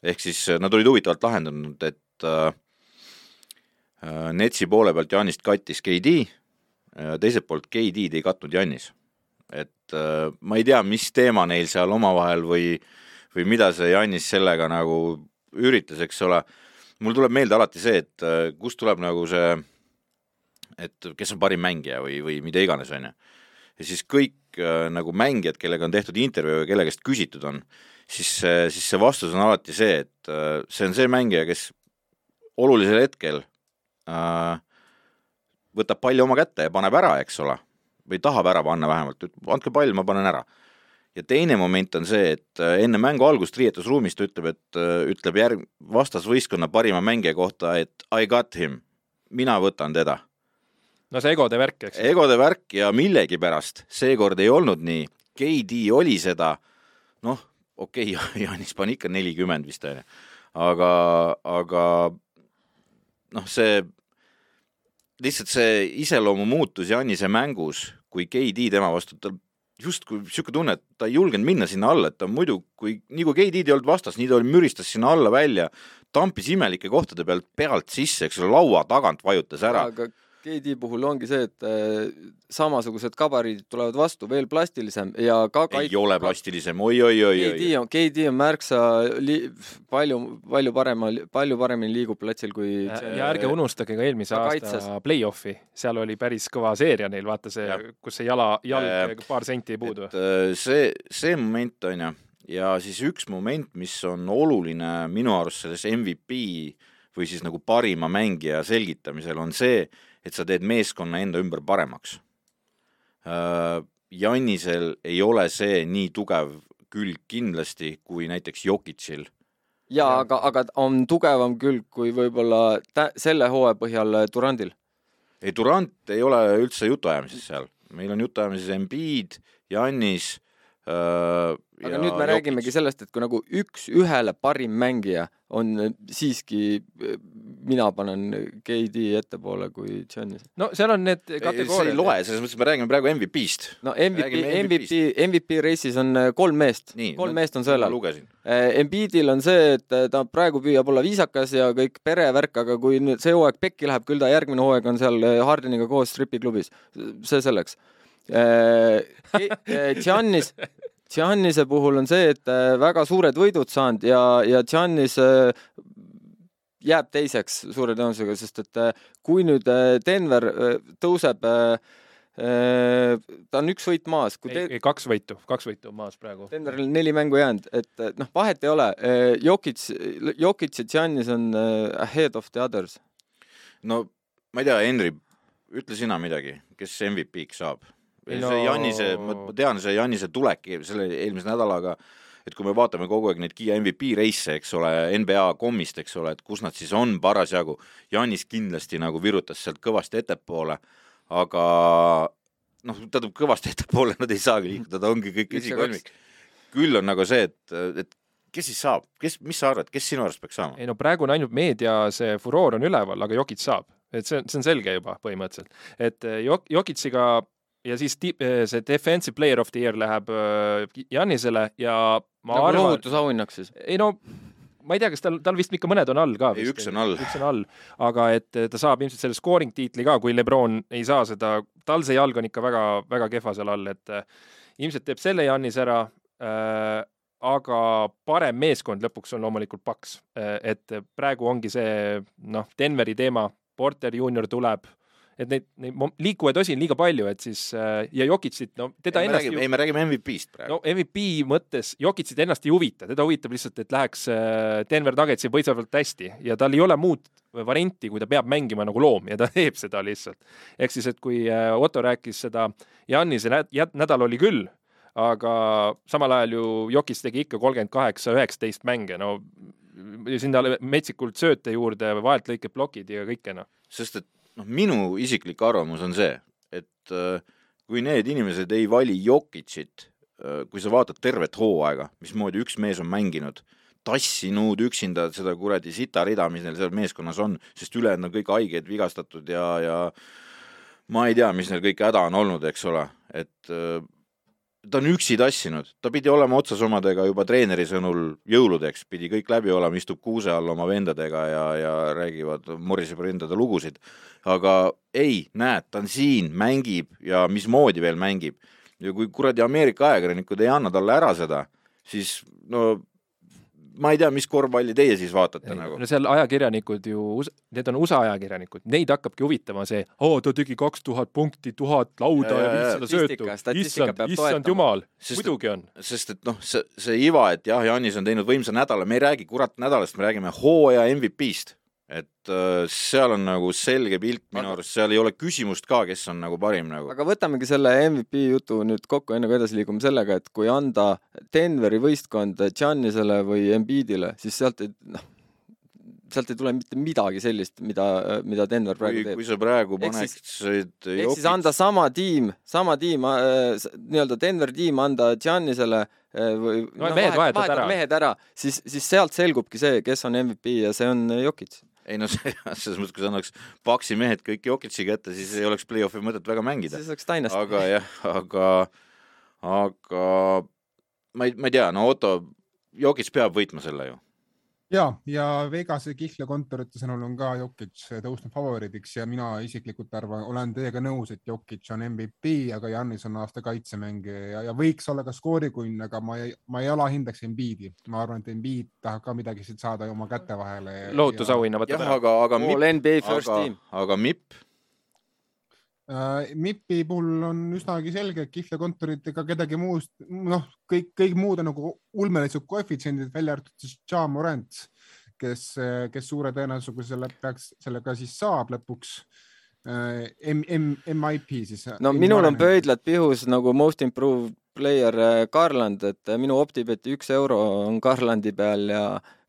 ehk siis äh, nad olid huvitavalt lahendanud, et äh, äh, Netsi poole pealt Jannist kattis KD, teiselt poolt KD-d ei katnud Jannis. et äh, ma ei tea, mis teema neil seal omavahel või, või mida see Jannis sellega nagu üritas, eks ole mul tuleb meelde alati see, et äh, kust tuleb nagu see, et kes on parim mängija või, või mida iganes, on ju. ja siis kõik äh, nagu mängijad, kellega on tehtud intervjuu ja kelle käest küsitud on, siis, siis see vastus on alati see, et äh, see on see mängija, kes olulisel hetkel äh, võtab palli oma kätte ja paneb ära, eks ole, või tahab ära panna vähemalt, andke pall, ma panen ära ja teine moment on see, et äh, enne mängu algust riietusruumis ta ütleb, et äh, ütleb järg-, vastasvõistkonna parima mängija kohta, et I got him, mina võtan teda. no see egode värk, eks. egode värk ja millegipärast seekord ei olnud nii, KD oli seda, noh, okei okay,, Jaanis pani ikka nelikümmend vist onju, aga, aga noh, see lihtsalt see iseloomu muutus Janise mängus, kui KD tema vastu, tal justkui niisugune tunne, et ta ei julgenud minna sinna alla, et ta muidu, kui, nii kui KD-d ei olnud vastas, nii ta müristas sinna alla välja, tampis imelike kohtade pealt pealt sisse, eks ole, laua tagant vajutas ära. aga KD puhul ongi see, et äh, samasugused gabariidid tulevad vastu, veel plastilisem ja ka kaik... ei ole plastilisem oi, oi, oi, oi. KD on, KD on märksa li... palju, palju parema, palju paremini liigub platsil kui ja, ja ärge unustage ka eelmise aasta kaitses. play-off'i, seal oli päris kõva seeria neil, vaata see, kus see jala, jalg äh, paar senti ei puudu. Äh, see, see moment on ju, ja siis üks moment, mis on oluline minu arust selles MVP või siis nagu parima mängija selgitamisel, on see, et sa teed meeskonna enda ümber paremaks. Äh, Jannisel ei ole see nii tugev külg kindlasti kui näiteks Jokitšil. jaa, aga, aga on tugevam külg kui võib-olla selle hooaja põhjal Durandil? ei, Durand ei ole üldse jutuajamises seal, meil on jutuajamises Embiid, Jannis äh,. aga nüüd me Jokic. räägimegi sellest, et kui nagu üks-ühele parim mängija on siiski mina panen KD ettepoole kui Giannis. no seal on need kategooriad. see ei loe, selles mõttes me räägime praegu MVP-st. no MVP, MVP, MVP reisis on äh, kolm meest, kolm no, meest on sõelal. Äh, Embiidil on see, et äh, ta praegu püüab olla viisakas ja kõik perevärk, aga kui nüüd see hooaeg pekki läheb, küll ta järgmine hooaeg on seal Hardeniga koos stripiklubis. see selleks Giannis, Giannise puhul on see, et väga suured võidud saanud ja, ja Giannis jääb teiseks suure tõenäosusega, sest et kui nüüd Denver tõuseb ta on üks võit maas. ei ei kaks võitu, kaks võitu on maas praegu. Denveril neli mängu jäänud, et noh, vahet ei ole. Jokic, Jokic ja Giannis on ahead of the others. no ma ei tea, Henri, ütle sina midagi, kes MVP-ks saab? No... see Janise, ma tean, see Janise tulek selle eelmise nädalaga, et kui me vaatame kogu aeg neid Kiia MVP reise, eks ole, NBA kommist, eks ole, et kus nad siis on parasjagu, Janis kindlasti nagu virutas sealt kõvasti ettepoole aga noh, tähendab kõvasti ettepoole nad ei saagi liikuda, ta ongi kõik esikolmik. küll on nagu see, et, et kes siis saab, kes, mis sa arvad, kes sinu arust peaks saama? ei no praegu on ainult meedia see furoor on üleval, aga Jokic saab, et see, see on selge juba põhimõtteliselt, et eh, Jok-, Jokiciga ja siis eh, see defensive player of the year läheb Janisele eh, ja ma nagu arvan. lohutusauhinnaks siis? ei no ma ei tea, kas tal, tal vist ikka mõned on all ka. ei, üks on all. üks on all, aga et ta saab ilmselt selle scoring tiitli ka, kui Lebron ei saa seda, tal see jalg on ikka väga, väga kehva seal all, et äh, ilmselt teeb selle Jannis ära äh,. aga parem meeskond lõpuks on loomulikult Paks äh,, et praegu ongi see noh, Denveri teema, Porter juunior tuleb et neid, neid liikuvaid osi on liiga palju, et siis äh, ja Jokicit, no teda ei, ennast räägime, ju... ei, me räägime MVP-st praegu. no MVP mõttes Jokicit ennast ei huvita, teda huvitab lihtsalt, et läheks äh, Denver Nuggetsi võistlevalt hästi ja tal ei ole muud varianti, kui ta peab mängima nagu loom ja ta teeb seda lihtsalt. ehk siis, et kui äh, Otto rääkis seda, Jannise nädal oli küll, aga samal ajal ju Jokis tegi ikka kolmkümmend kaheksa, üheksateist mänge, no sinna metsikult sööte juurde, vahelt lõiked plokid ja kõike noh. sest et noh, minu isiklik arvamus on see, et äh, kui need inimesed ei vali Jokicit, äh, kui sa vaatad tervet hooaega, mismoodi üks mees on mänginud, tassinud üksinda seda kuradi sitarida, mis neil seal meeskonnas on, sest ülejäänud on kõik haiged, vigastatud ja, ja ma ei tea, mis neil kõik häda on olnud, eks ole, et äh, ta on üksi tassinud, ta pidi olema otsas omadega juba treeneri sõnul jõuludeks, pidi kõik läbi olema, istub kuuse all oma vendadega ja, ja räägivad, moriseb endale lugusid. aga ei, näed, ta on siin, mängib ja mismoodi veel mängib. ja kui kuradi Ameerika ajakirjanikud ei anna talle ära seda, siis no ma ei tea, mis korvpalli teie siis vaatate ei, nagu? no seal ajakirjanikud ju, need on USA ajakirjanikud, neid hakkabki huvitama see, oo, ta tegi kaks tuhat punkti, tuhat lauda ja, viissada söötu. issand, issand jumal, muidugi on. sest et noh, see, see iva, et jah, Janis on teinud võimsa nädala, me ei räägi kurat nädalast, me räägime hooaja MVP-st et äh, seal on nagu selge pilt minu arust, seal ei ole küsimust ka, kes on nagu parim nagu. aga võtamegi selle MVP jutu nüüd kokku, enne kui edasi liigume sellega, et kui anda Denveri võistkond Giannisele või Embiidile, siis sealt ei, noh, sealt ei tule mitte midagi sellist, mida, mida Denver praegu kui, teeb. kui sa praegu paneksid ehk siis anda sama tiim, sama tiim äh,, nii-öelda Denveri tiim anda Giannisele äh, või no, no, mehed vahetad ära, mehed ära, siis, siis sealt selgubki see, kes on MVP ja see on Jokic ei no see, selles mõttes, kui sa annaks Paksi mehed kõik Jokic'i kätte, siis ei oleks play-off'i mõtet väga mängida. siis oleks tainast. aga jah, aga, aga ma ei, ma ei tea, no Otto, Jokic peab võitma selle ju ja, ja Vegase kihlvekontorite sõnul on ka Jokic tõusnud favoriidiks ja mina isiklikult arvan, olen teiega nõus, et Jokic on MVP, aga Janis on aasta kaitsemängija ja, ja võiks olla ka skoorikunn, aga ma ei, ma ei alahindaks Embiidi. ma arvan, et Embiid tahab ka midagi siit saada oma käte vahele. lohutusauhinna võtab ära. aga, aga, aga, aga MIP Äh, MIP-i puhul on üsnagi selge, et kihlvekontorid ega kedagi muust, noh, kõik, kõik muud on nagu ulmelised koefitsiendid, välja arvatud siis Ja Morant, kes, kes suure tõenäosusega selle peaks, sellega siis saab lõpuks äh, M, M, MIP siis. no minul on pöidlad pihus nagu most improved player äh, Garland, et minu optibeti üks euro on Garlandi peal ja,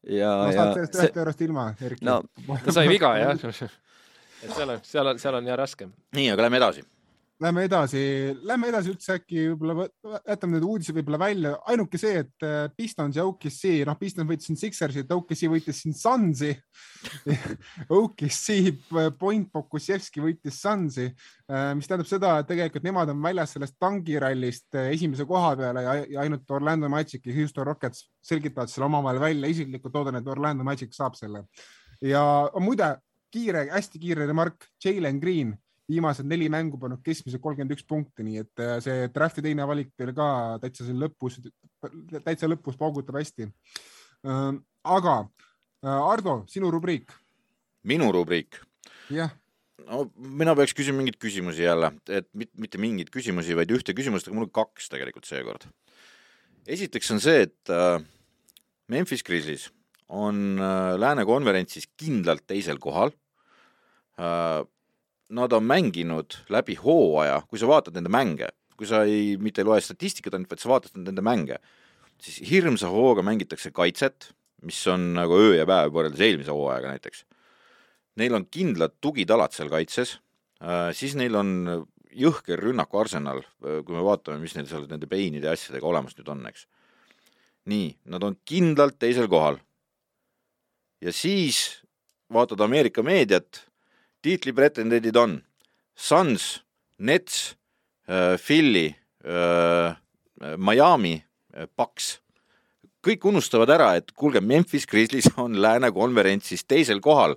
ja. no saad sellest ühest eurost ilma, Erki. no ta sai viga jah et seal on, seal on, seal on jah raskem. nii, aga lähme edasi. Lähme edasi, lähme edasi üldse äkki võib-olla, jätame need uudised võib-olla välja. ainuke see, et äh, Pistons ja OKC, noh, Pistons võitis siin Sixersit, OKC võitis siin Sunsi OKC point Pokusevski võitis Sunsi, äh, mis tähendab seda, et tegelikult nemad on väljas sellest tangirallist äh, esimese koha peale ja, ja ainult Orlando Magic ja Houston Rockets selgitavad selle omavahel välja. isiklikult loodan, et Orlando Magic saab selle ja muide, kiire, hästi kiire remark, Jalen Green viimased neli mängu pannud keskmiselt kolmkümmend üks punkti, nii et äh, see draft'i teine valik teil ka täitsa siin lõpus, täitsa lõpus paugutab hästi. Ähm, aga Ardo, sinu rubriik. minu rubriik? jah no mina peaks küsima mingeid küsimusi jälle, et mitte mingeid küsimusi, vaid ühte küsimust, aga mul on kaks tegelikult seekord. esiteks on see, et äh, Memphis Grizzlies on äh, Lääne konverentsis kindlalt teisel kohal äh,. Nad on mänginud läbi hooaja, kui sa vaatad nende mänge, kui sa ei, mitte ei loe statistikat ainult, vaid sa vaatad nende mänge, siis hirmsa hooga mängitakse kaitset, mis on nagu öö ja päev võrreldes eelmise hooajaga näiteks. Neil on kindlad tugitalad seal kaitses äh,, siis neil on jõhker rünnakuarsenal, äh, kui me vaatame, mis neil seal nende peinide ja asjadega olemas nüüd on, eks. nii, nad on kindlalt teisel kohal ja siis vaatad Ameerika meediat, tiitlipretendendid on Suns, Nets äh,, Philly äh,, Miami äh,, Bucks. kõik unustavad ära, et kuulge, Memphis Grizzlies on lääne konverentsis teisel kohal.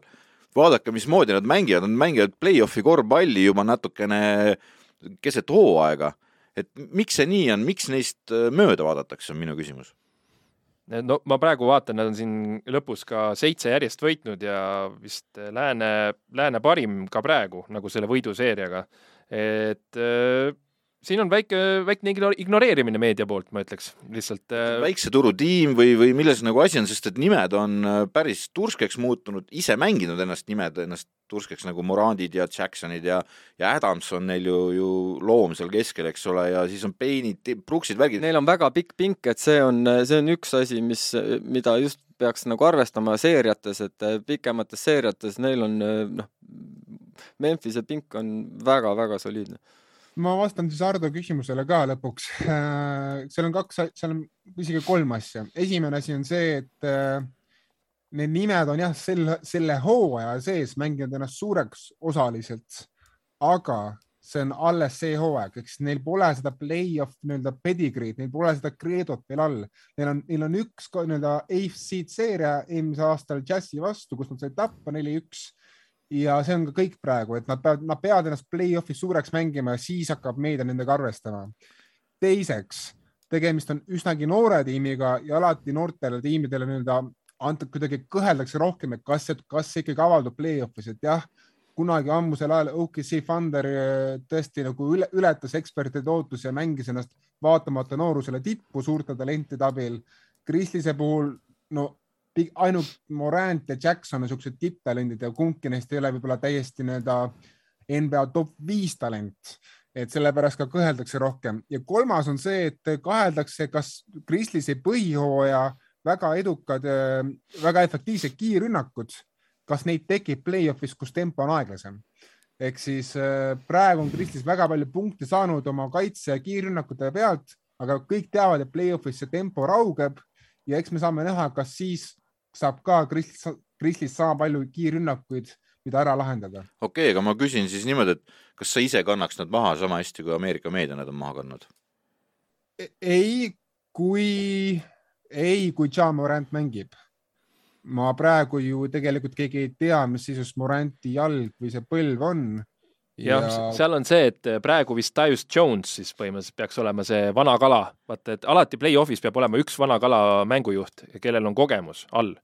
vaadake, mismoodi nad mängivad, nad mängivad play-off'i korvpalli juba natukene keset hooaega. et miks see nii on, miks neist äh, mööda vaadatakse, on minu küsimus no ma praegu vaatan, nad on siin lõpus ka seitse järjest võitnud ja vist lääne, lääne parim ka praegu nagu selle võiduseeriaga. et äh, siin on väike, väike ignoreerimine meedia poolt, ma ütleks lihtsalt. Äh, väikse turu tiim või, või milles nagu asi on, sest et nimed on päris turskeks muutunud, ise mänginud ennast nimed ennast turskeks nagu Morandid ja Jacksonid ja, ja Adams on neil ju, ju loom seal keskel, eks ole, ja siis on Payne'id, Brooksid, värgid. Neil on väga pikk pink, et see on, see on üks asi, mis, mida just peaks nagu arvestama seeriates, et pikemates seeriates neil on noh, Memphise pink on väga-väga soliidne ma vastan siis Ardo küsimusele ka lõpuks. Äh, seal on kaks, seal on isegi kolm asja. esimene asi on see, et äh, need nimed on jah, selle, selle hooaja sees mänginud ennast suureks osaliselt, aga see on alles see hooaeg, eks neil pole seda play-off nii-öelda pedigreed, neil pole seda kreedot veel all. Neil on, neil on üks nii-öelda AFC seeria eelmisel aastal Jazzi vastu, kus nad said tappa neli-üks ja see on ka kõik praegu, et nad peavad, nad peavad ennast play-off'is suureks mängima ja siis hakkab meedia nendega arvestama. teiseks, tegemist on üsnagi noore tiimiga ja alati noortele tiimidele nii-öelda antud kuidagi kõheldakse rohkem, et kas, kas see ikkagi avaldub play-off'is, et jah, kunagi ammusel ajal OKC Thunder äh, tõesti nagu üle, ületas ekspertide ootusi ja mängis ennast vaatamata noorusele tippu suurte talentide abil. Grizzliese puhul no ainult Morant ja Jackson on siuksed tipptalendid ja kumbki neist ei ole võib-olla täiesti nii-öelda NBA top viis talent et sellepärast ka kõheldakse rohkem ja kolmas on see, et kaheldakse, kas Grizzliesi põhihooaja väga edukad, väga efektiivsed kiirrünnakud, kas neid tekib play-off'is, kus tempo on aeglasem. ehk siis äh, praegu on Grizzlies väga palju punkte saanud oma kaitse kiirrünnakute pealt, aga kõik teavad, et play-off'is see tempo raugeb ja eks me saame näha, kas siis saab ka Krislis sama palju kiirrünnakuid, mida ära lahendada. okei okay,, aga ma küsin siis niimoodi, et kas sa ise kannaks nad maha sama hästi, kui Ameerika meedia nad on maha kandnud? E-, ei, kui, ei, kui Ja Morant mängib. ma praegu ju tegelikult keegi ei tea, mis seisus Moranti jalg või see põlv on jah ja..., seal on see, et praegu vist Tyus Jones siis põhimõtteliselt peaks olema see vana kala, vaata, et alati play-off'is peab olema üks vana kala mängujuht, kellel on kogemus all.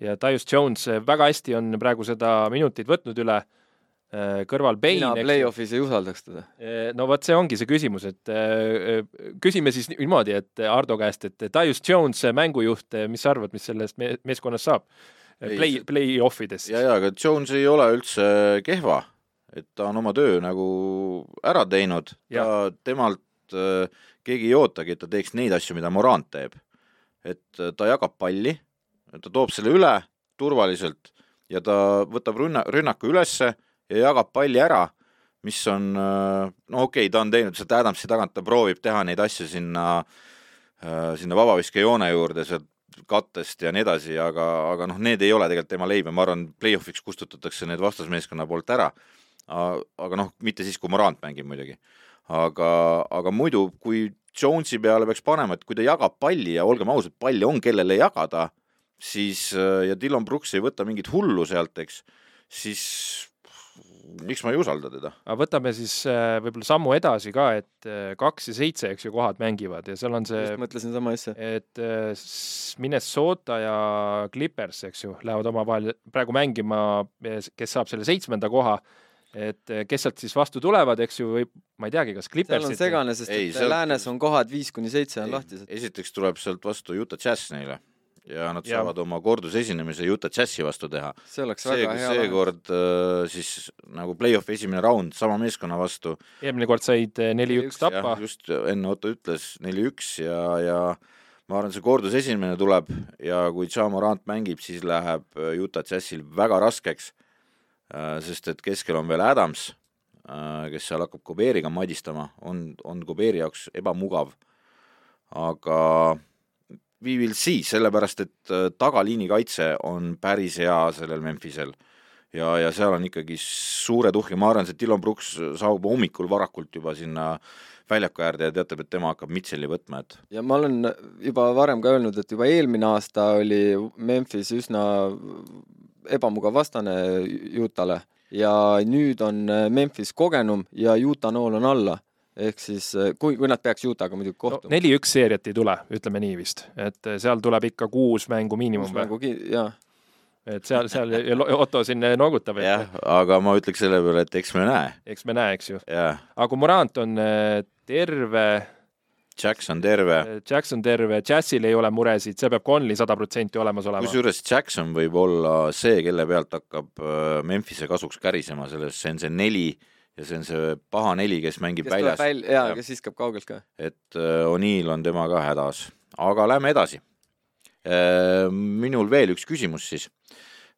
ja Tyus Jones väga hästi on praegu seda minutit võtnud üle, kõrval Payne. mina play-off'is ei usaldaks teda. Äh, no vot, see ongi see küsimus, et äh, küsime siis niimoodi, et Ardo käest, et Tyus Jones, mängujuht, mis sa arvad, mis sellest meeskonnast saab? Play, play-off ides. ja, ja, aga Jones ei ole üldse kehva et ta on oma töö nagu ära teinud, ta, temalt äh, keegi ei ootagi, et ta teeks neid asju, mida Morant teeb. et äh, ta jagab palli, ta toob selle üle turvaliselt ja ta võtab rünna, rünnaku ülesse ja jagab palli ära, mis on, äh, no okei okay,, ta on teinud sealt Adamsi tagant, ta proovib teha neid asju sinna äh,, sinna vabaviskejoone juurde, sealt kattest ja nii edasi, aga, aga noh, need ei ole tegelikult tema leib ja ma arvan, play-off'iks kustutatakse need vastasmeeskonna poolt ära aga noh, mitte siis, kui Morant mängib muidugi. aga, aga muidu, kui Jonesi peale peaks panema, et kui ta jagab palli ja olgem ausad, palli on kellele jagada, siis ja Dylan Brooks ei võta mingit hullu sealt, eks, siis miks ma ei usalda teda? aga võtame siis äh, võib-olla sammu edasi ka, et äh, kaks ja seitse, eks ju, kohad mängivad ja seal on see, just mõtlesin sama asja. et äh, Minnesota ja Clippers, eks ju, lähevad omavahel praegu mängima, kes saab selle seitsmenda koha. et kes sealt siis vastu tulevad, eks ju, või ma ei teagi, kas seal Clippers on segane, sest Ei, et sealt- läänes on kohad viis kuni seitse on Ei, lahtised. esiteks tuleb sealt vastu Utah Jazz neile ja nad Ja- saavad oma kordusesinemise Utah Jazzi vastu teha. see oleks see väga, hea. seekord äh, siis nagu play-off'i esimene raund sama meeskonna vastu. eelmine kord said äh, neli-üks tappa, just enne Otto ütles neli-üks ja, ja ma arvan, see kordusesimene tuleb ja kui Ja Morant mängib, siis läheb äh, Utah Jazzil väga raskeks. sest et keskel on veel Adams, kes seal hakkab Kobeeriga madistama, on, on Kobeeri jaoks ebamugav. aga we will see, sellepärast et äh, tagaliini kaitse on päris hea sellel Memphisel. Ja, ja seal on ikkagi suured uhke, ma arvan, see Dillon Brooks saabub hommikul varakult juba sinna väljaku äärde ja teatab, et tema hakkab Mitchell'i võtma, et ja ma olen juba varem ka öelnud, et juba eelmine aasta oli Memphis üsna ebamugav vastane Utah'le. Ja nüüd on Memphis kogenum ja Utah nool on alla. Ehk siis kui, kui nad peaks Utah'ga muidugi no, kohtuma. neli-üks seeriat ei tule, ütleme nii vist, et äh, seal tuleb ikka kuus mängu miinimum või, mängu jaa. et seal, seal Otto siin noogutab, jah aga ma ütleks selle peale, et eks me näe, eks me näe, eks ju. aga kui Morant on äh, terve, Jackson terve, Jackson terve, Jazzil ei ole muresid, see peab Conley sada protsenti olemas olema. kusjuures Jackson võib olla see, kelle pealt hakkab äh, Memphise kasuks kärisema, selles, see on see neli ja see on see paha neli, kes mängib kes väljas, välja, jaa, Jah. kes viskab kaugelt ka. et äh, O'Neill on tema ka hädas, aga lähme edasi. minul veel üks küsimus siis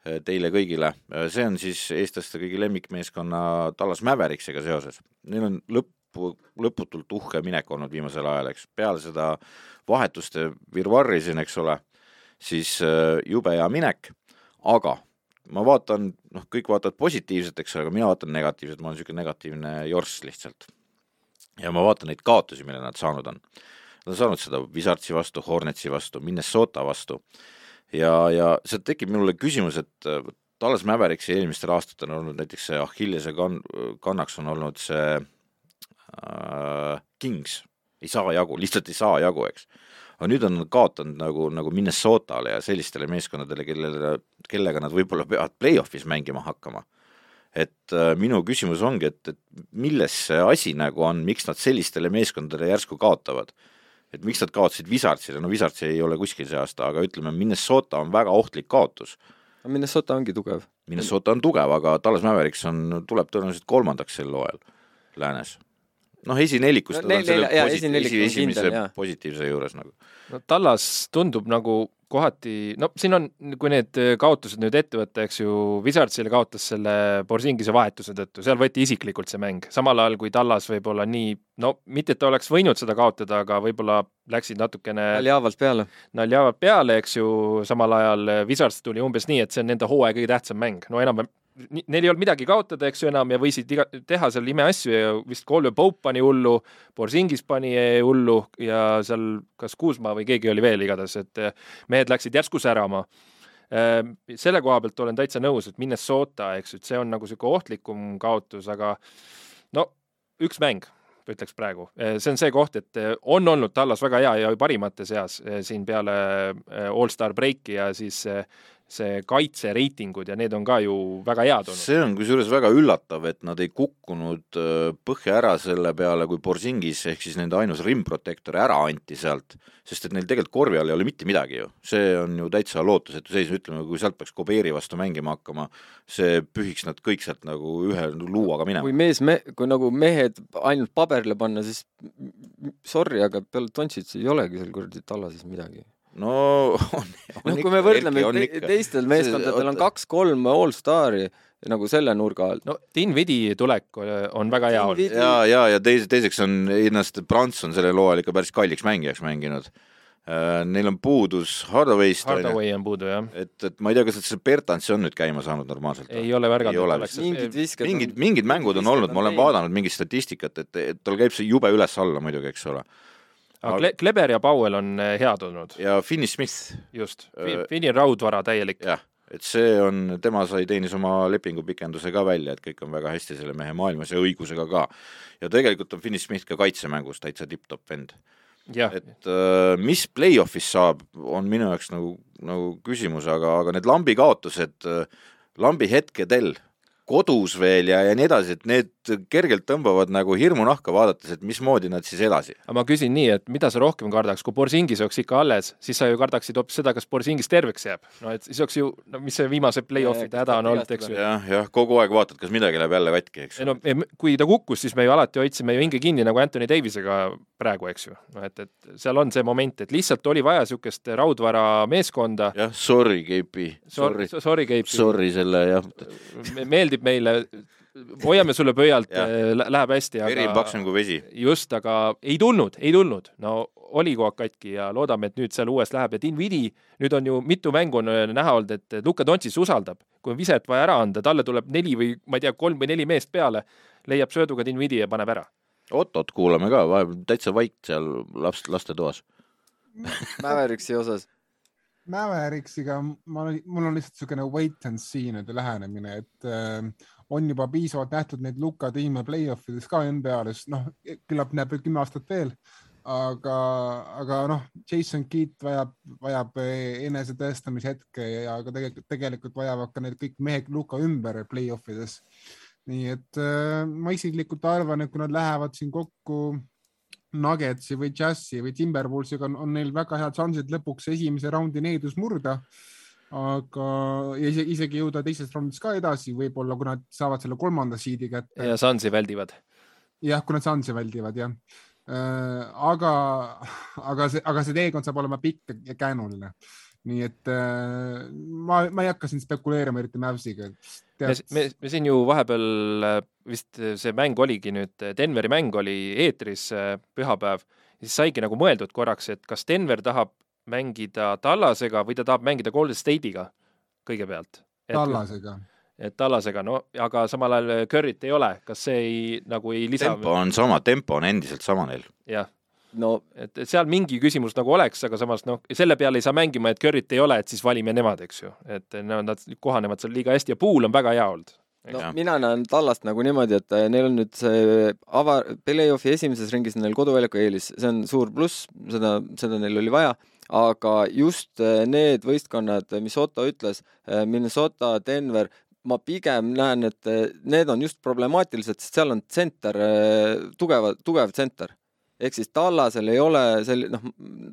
äh, teile kõigile, see on siis eestlaste kõigi lemmikmeeskonna Tallas Mavericks'iga seoses. Neil on lõppu, lõputult uhke minek olnud viimasel ajal, eks, peale seda vahetuste virvarri siin, eks ole, siis äh, jube hea minek, aga ma vaatan, noh, kõik vaatavad positiivselt, eks ole, aga mina vaatan negatiivselt, ma olen niisugune negatiivne jorss lihtsalt. ja ma vaatan neid kaotusi, mille nad saanud on. Nad on saanud seda Wizardsi vastu, Hornetsi vastu, Minnesota vastu ja, ja sealt tekib minule küsimus, et äh, Dallas Mavericksi eelmistel aastatel on olnud näiteks see Achillese kann-, kannaks on olnud see äh, Kings, ei saa jagu, lihtsalt ei saa jagu, eks aga nüüd on nad kaotanud nagu, nagu Minnesotale ja sellistele meeskondadele, kellele, kellega nad võib-olla peavad play-off'is mängima hakkama. et äh, minu küsimus ongi, et, et milles see asi nagu on, miks nad sellistele meeskondadele järsku kaotavad? et miks nad kaotasid Wizardsile, no Wizards ei ole kuskil see aasta, aga ütleme, Minnesota on väga ohtlik kaotus. Minnesota ongi tugev. Minnesota on tugev, aga Dallas Mavericks on, tuleb tõenäoliselt kolmandaks sel hooajal läänes. noh, esinelikus No neil- neil- jaa, posi- esinelik on esimese kindel, positiivse juures nagu. no Tallas tundub nagu kohati, no siin on, kui need kaotused nüüd ette võtta, eks ju, Wizardsile kaotas selle Borsingise vahetuse tõttu, seal võeti isiklikult see mäng, samal ajal kui Tallas võib-olla nii, no mitte, et ta oleks võinud seda kaotada, aga võib-olla läksid natukene oli haavalt peale. naljavad peale, eks ju, samal ajal Wizards tuli umbes nii, et see on nende hooaja kõige tähtsam mäng, no enam Neil ei olnud midagi kaotada, eks ju enam ja võisid iga, teha seal imeasju ja vist Colvin Pope pani hullu, Borsingis pani hullu ja seal kas Kuusma või keegi oli veel igatahes, et mehed läksid järsku särama. selle koha pealt olen täitsa nõus, et Minnesota, eks ju, et see on nagu niisugune ohtlikum kaotus, aga no üks mäng ütleks praegu, see on see koht, et on olnud Tallas väga hea ja parimate seas siin peale allstar breiki ja siis see kaitsereitingud ja need on ka ju väga head olnud. see on kusjuures väga üllatav, et nad ei kukkunud äh, põhja ära selle peale, kui Borsingis ehk siis nende ainus rimprotektor ära anti sealt, sest et neil tegelikult korvi all ei ole mitte midagi ju. see on ju täitsa lootusetu seis, ütleme, kui sealt peaks Kobeeri vastu mängima hakkama, see pühiks nad kõik sealt nagu ühe luuaga minema kui. mees me-, kui nagu mehed ainult paberile panna, siis sorry, aga peale Dontšitsi ei olegi seal kuradi Tallases midagi. No on, on noh, kui me võrdleme te,, teistel meeskondadel on kaks-kolm allstari nagu selle nurga alt. no Dinvidi tulek on väga hea olnud. ja, ja, ja teise, teiseks on ennast Prants on sellel hooajal ikka päris kalliks mängijaks mänginud. Neil on puudus Hardaway'st, Hardaway on puudu jah, et, et ma ei tea, kas nad see Bertansi on nüüd käima saanud normaalselt? ei ole Ei ole märganud vist.. mingid visked mingid, mingid mängud on olnud, ma olen vaadanud mingit statistikat, et, et tal käib see jube üles-alla muidugi, eks ole. Aga Kle- Kleber ja Powell on eh, head olnud, ja Finney Smith, just Öö.. Finni raudvara täielik. jah, et see on, tema sai, teenis oma lepingupikenduse ka välja, et kõik on väga hästi selle mehe maailmas ja õigusega ka. ja tegelikult on Finney Smith ka kaitsemängus täitsa tipp-topp vend. et äh, mis play-off'is saab, on minu jaoks nagu, nagu küsimus, aga, aga need lambi kaotused äh,, lambi hetkedel kodus veel ja, ja nii edasi, et need kergelt tõmbavad nagu hirmu nahka vaadates, et mismoodi nad siis edasi. aga ma küsin nii, et mida sa rohkem kardaks, kui Borsingis oleks ikka alles, siis sa ju kardaksid hoopis seda, kas Borsingis terveks jääb. no et siis oleks ju, no mis see viimase play-off'ide häda on olnud, eks ju. jah, jah, kogu aeg vaatad, kas midagi läheb jälle katki, eks ju. no kui ta kukkus, siis me ju alati hoidsime ju hinge kinni nagu Anthony Davisega praegu, eks ju. noh, et, et seal on see moment, et lihtsalt oli vaja niisugust raudvara meeskonda. jah, sorry, KP. Sorry, sorry, KP. Sorry selle, jah. meeldib meile hoiame sulle pöialt, äh, läheb hästi. veri on paksem kui vesi. just, aga ei tulnud, ei tulnud. no oli kogu aeg katki ja loodame, et nüüd seal uuesti läheb ja Dinvidi, nüüd on ju mitu mängu on äh, näha olnud, et Luka Dontšis usaldab, kui on viset vaja ära anda, talle tuleb neli või ma ei tea, kolm või neli meest peale, leiab sööduga Dinvidi ja paneb ära. Ottot kuulame ka, vahepeal täitsa vait seal last, lastetoas Mäveriksi osas Mäveriksiga ma, mul on lihtsalt niisugune wait and see nüüd lähenemine, et äh, on juba piisavalt nähtud neid Luka tiime play-off ides ka NBA-s, noh, küllap näeb veel kümme aastat veel, aga, aga noh, Jason Keat vajab, vajab enesetõestamise hetke ja ka tegelikult, tegelikult vajavad ka need kõik mehed Luka ümber play-off ides. nii et äh, ma isiklikult arvan, et kui nad lähevad siin kokku Nuggetsi või Jazzi või Timberwolvesiga on, on neil väga head šansid lõpuks esimese raundi needus murda. Aga isegi, isegi jõuda teises raundis ka edasi, võib-olla kui nad saavad selle kolmanda siidi kätte. ja Sunsi väldivad. jah, kui nad Sunsi väldivad jah äh,. aga, aga see, aga see teekond saab olema pikk ja käänuline nii et äh, ma, ma ei hakka siin spekuleerima eriti Mavsiga. me, me, me siin ju vahepeal äh, vist see mäng oligi nüüd, Denveri mäng oli eetris pühapäev, siis saigi nagu mõeldud korraks, et kas Denver tahab mängida Tallasega või ta tahab mängida Golden State'iga kõigepealt. Tallasega et Tallasega, no aga samal ajal Curry't ei ole, kas see ei, nagu ei lisa? tempo on sama, tempo on endiselt sama neil. jah, no et, et seal mingi küsimus nagu oleks, aga samas noh, selle peale ei saa mängima, et Curry't ei ole, et siis valime nemad, eks ju. et no nad kohanevad seal liiga hästi ja Pool on väga hea olnud. no ja. mina näen Tallast nagu niimoodi, et äh, neil on nüüd see ava-, play-off'i esimeses ringis on neil koduväljaku eelis, see on suur pluss, seda, seda neil oli vaja, aga just äh, need võistkonnad, mis Otto ütles, äh, Minnesota, Denver, ma pigem näen, et need on just problemaatilised, sest seal on tsenter, tugeva, tugev tsenter ehk siis Tallasel ei ole sel-, noh,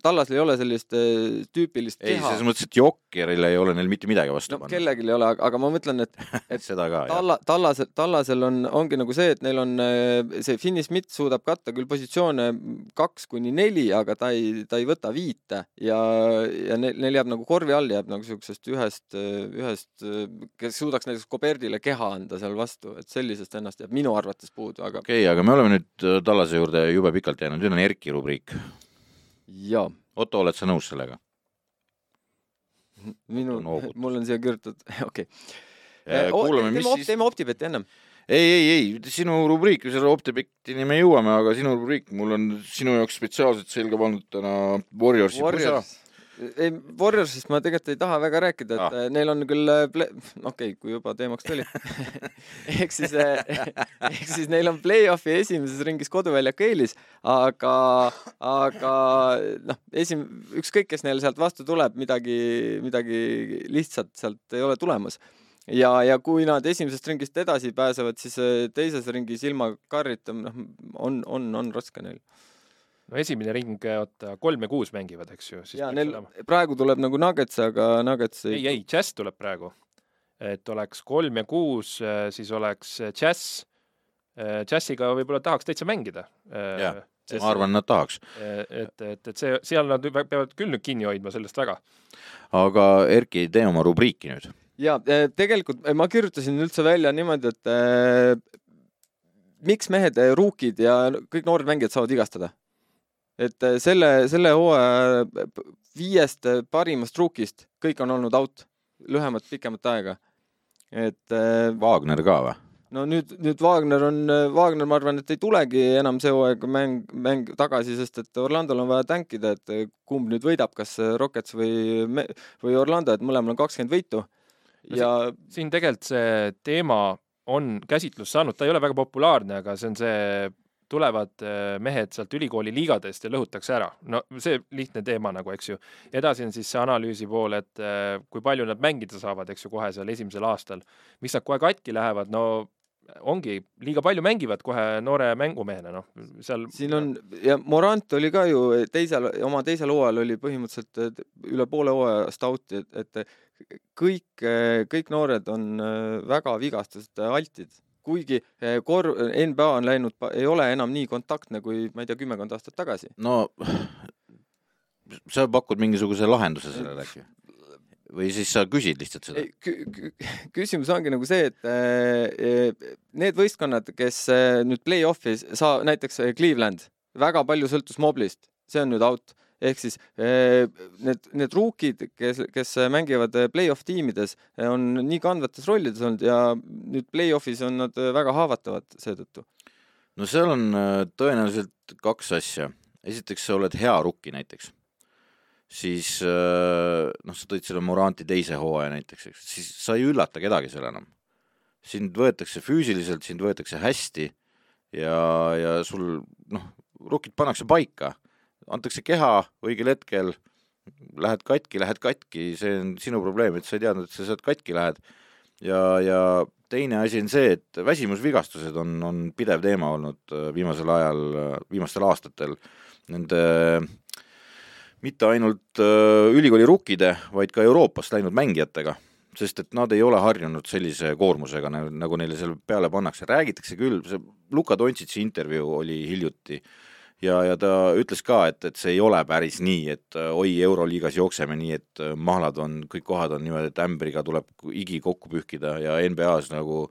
Tallasel ei ole sellist äh, tüüpilist ei, selles mõttes, et Jokkerile ei ole neil mitte midagi vastu no, panna. kellelgi ei ole, aga ma mõtlen, et, et seda ka, Talla, Tallasel, Tallasel on, ongi nagu see, et neil on äh, see Finney Smith suudab katta küll positsioone kaks kuni neli, aga ta ei, ta ei võta viite ja, ja neil, neil jääb nagu korvi all jääb nagu siuksest ühest, ühest, kes suudaks näiteks Koberdile keha anda seal vastu, et sellisest ennast jääb minu arvates puudu, aga. okei okay,, aga me oleme nüüd Tallase juurde jube pikalt jäänud nüüd on Erki rubriik. jaa. Otto, oled sa nõus sellega? minu, mul on siia kirjutatud, okei okay.. Eh, kuulame, mis siis. teeme Optibeti ennem. ei, ei, ei, sinu rubriik, selle Optibetini me jõuame, aga sinu rubriik, mul on sinu jaoks spetsiaalselt selga pandud täna Warriorsi Warriors. pusa ei, Warriorsist ma tegelikult ei taha väga rääkida, et ah. neil on küll, äh, okei okay,, kui juba teemaks tuli. Ehk siis äh, ehk siis neil on play-off'i esimeses ringis koduväljaku eelis, aga, aga noh, esim-, ükskõik, kes neil sealt vastu tuleb, midagi, midagi lihtsalt sealt ei ole tulemas. Ja, ja kui nad esimesest ringist edasi pääsevad, siis äh, teises ringis ilma Carrita, noh, on, on, on raske neil no esimene ring, oota, kolm ja kuus mängivad, eks ju. ja neil olema. praegu tuleb nagu Nuggets, aga Nuggets ei. ei, ei, Jazz tuleb praegu. et oleks kolm ja kuus, äh, siis oleks Jazz. Äh, Jazziga võib-olla tahaks täitsa mängida. Äh, jah, ma arvan, nad tahaks. et, et, et see, seal nad peavad küll nüüd kinni hoidma sellest väga. aga Erki, tee oma rubriiki nüüd. ja tegelikult ma kirjutasin üldse välja niimoodi, et äh, miks mehed, ruukid ja kõik noored mängijad saavad vigastada et äh, selle, selle hooaja viiest äh, parimast ruukist kõik on olnud out lühemat, pikemat aega. et äh, Wagner ka või? no nüüd, nüüd Wagner on, Wagner, ma arvan, et ei tulegi enam see hooaeg mäng, mäng tagasi, sest et Orlandol on vaja tänkida, et kumb nüüd võidab, kas Rockets või, või Orlando, et mõlemal on kakskümmend võitu ja siin tegelikult see teema on käsitlust saanud, ta ei ole väga populaarne, aga see on see tulevad äh, mehed sealt ülikooli liigadest ja lõhutakse ära. no see lihtne teema nagu, eks ju. edasi on siis see analüüsi pool, et äh, kui palju nad mängida saavad, eks ju, kohe seal esimesel aastal. miks nad kohe katki lähevad, no ongi, liiga palju mängivad kohe noore mängumehena, noh, seal. siin on ja Morant oli ka ju teisel, oma teisel hooajal oli põhimõtteliselt üle poole hooajast out'i, et, et kõik, kõik noored on äh, väga vigastuste altid kuigi eh, kor-, NBA on läinud, ei ole enam nii kontaktne kui ma ei tea, kümmekond aastat tagasi. no sa pakud mingisuguse lahenduse sellele äkki? või siis sa küsid lihtsalt seda? küsimus ongi nagu see, et eh, need võistkonnad, kes eh, nüüd play-off'is saa-, näiteks Cleveland, väga palju sõltus Moblist, see on nüüd out ehk siis eh, need, need ruukid, kes, kes mängivad eh, play-off tiimides, eh, on nii kandvates rollides olnud ja nüüd play-off'is on nad väga haavatavad seetõttu. no seal on tõenäoliselt kaks asja. esiteks, sa oled hea rukki näiteks, siis noh, sa tõid selle Moranti teise hooaja näiteks, eks, siis sa ei üllata kedagi seal enam. sind võetakse füüsiliselt, sind võetakse hästi ja, ja sul noh, rukid pannakse paika antakse keha õigel hetkel, lähed katki, lähed katki, see on sinu probleem, et sa ei teadnud, et sa sealt katki lähed. ja, ja teine asi on see, et väsimusvigastused on, on pidev teema olnud äh, viimasel ajal, äh, viimastel aastatel nende mitte ainult äh, ülikooli rukkide, vaid ka Euroopast läinud mängijatega, sest et nad ei ole harjunud sellise koormusega, nagu neile seal peale pannakse, räägitakse küll, see Luka Dontšitši intervjuu oli hiljuti äh, ja, ja ta ütles ka, et, et see ei ole päris nii, et äh, oi, Euroliigas jookseme nii, et äh, mahlad on, kõik kohad on niimoodi, et ämbriga tuleb igi kokku pühkida ja NBA-s nagu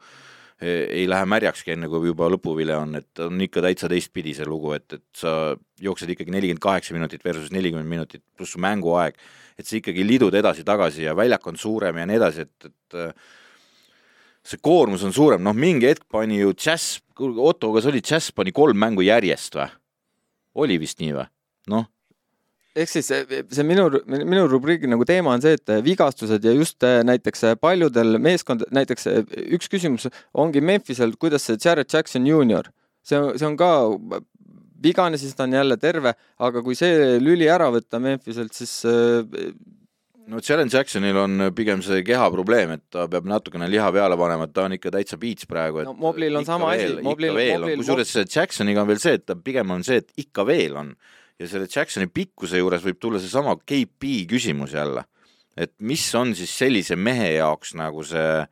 e, ei lähe märjakski, enne kui juba lõpuvile on, et on ikka täitsa teistpidi see lugu, et, et sa jooksed ikkagi nelikümmend kaheksa minutit versus nelikümmend minutit pluss mänguaeg, et sa ikkagi lidud edasi-tagasi ja väljak on suurem ja nii edasi, et, et äh, see koormus on suurem, noh, mingi hetk pani ju Jazz, Otto, kas oli Jazz pani kolm mängu järjest või? Oli vist nii või? noh. ehk siis see minu, minu rubriigi nagu teema on see, et vigastused ja just näiteks paljudel meeskond, näiteks üks küsimus ongi Memphisel, kuidas see Jared Jackson juunior, see, see on ka vigane, siis ta on jälle terve, aga kui see lüli ära võtta Memphiselt, siis no Jalen Jacksonil on pigem see keha probleem, et ta peab natukene liha peale panema, et ta on ikka täitsa piits praegu, et no, Moblil on sama asi, Moblil, Moblil kusjuures Jacksoniga on veel see, et ta pigem on see, et ikka veel on. ja selle Jacksoni pikkuse juures võib tulla seesama KP küsimus jälle, et mis on siis sellise mehe jaoks nagu see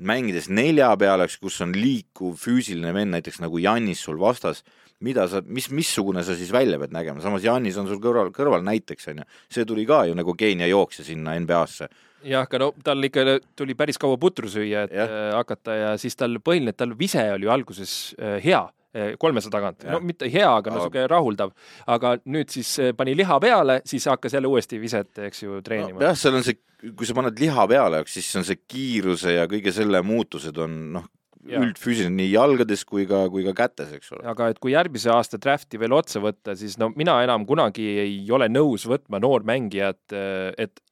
mängides nelja peale, eks, kus on liikuv füüsiline vend, näiteks nagu Jannis sul vastas mida sa, mis, missugune sa siis välja pead nägema, samas Janis on sul kõrval, kõrval näiteks on ju, see tuli ka ju nagu Keenia jooksja sinna NBA-sse. jah, aga no tal ikka tuli päris kaua putru süüa, et ja. Äh, hakata ja siis tal põhiline, tal vise oli ju alguses äh, hea äh, kolmesaja tagant, no mitte hea, aga niisugune rahuldav. aga nüüd siis pani liha peale, siis hakkas jälle uuesti viset, eks ju, treenima no,. jah, seal on see, kui sa paned liha peale, siis on see kiiruse ja kõige selle muutused on noh, üldfüüsiline nii jalgades kui ka, kui ka kätes, eks ole. aga et kui järgmise aasta draft'i veel otsa võtta, siis no mina enam kunagi ei ole nõus võtma noormängijat, et, et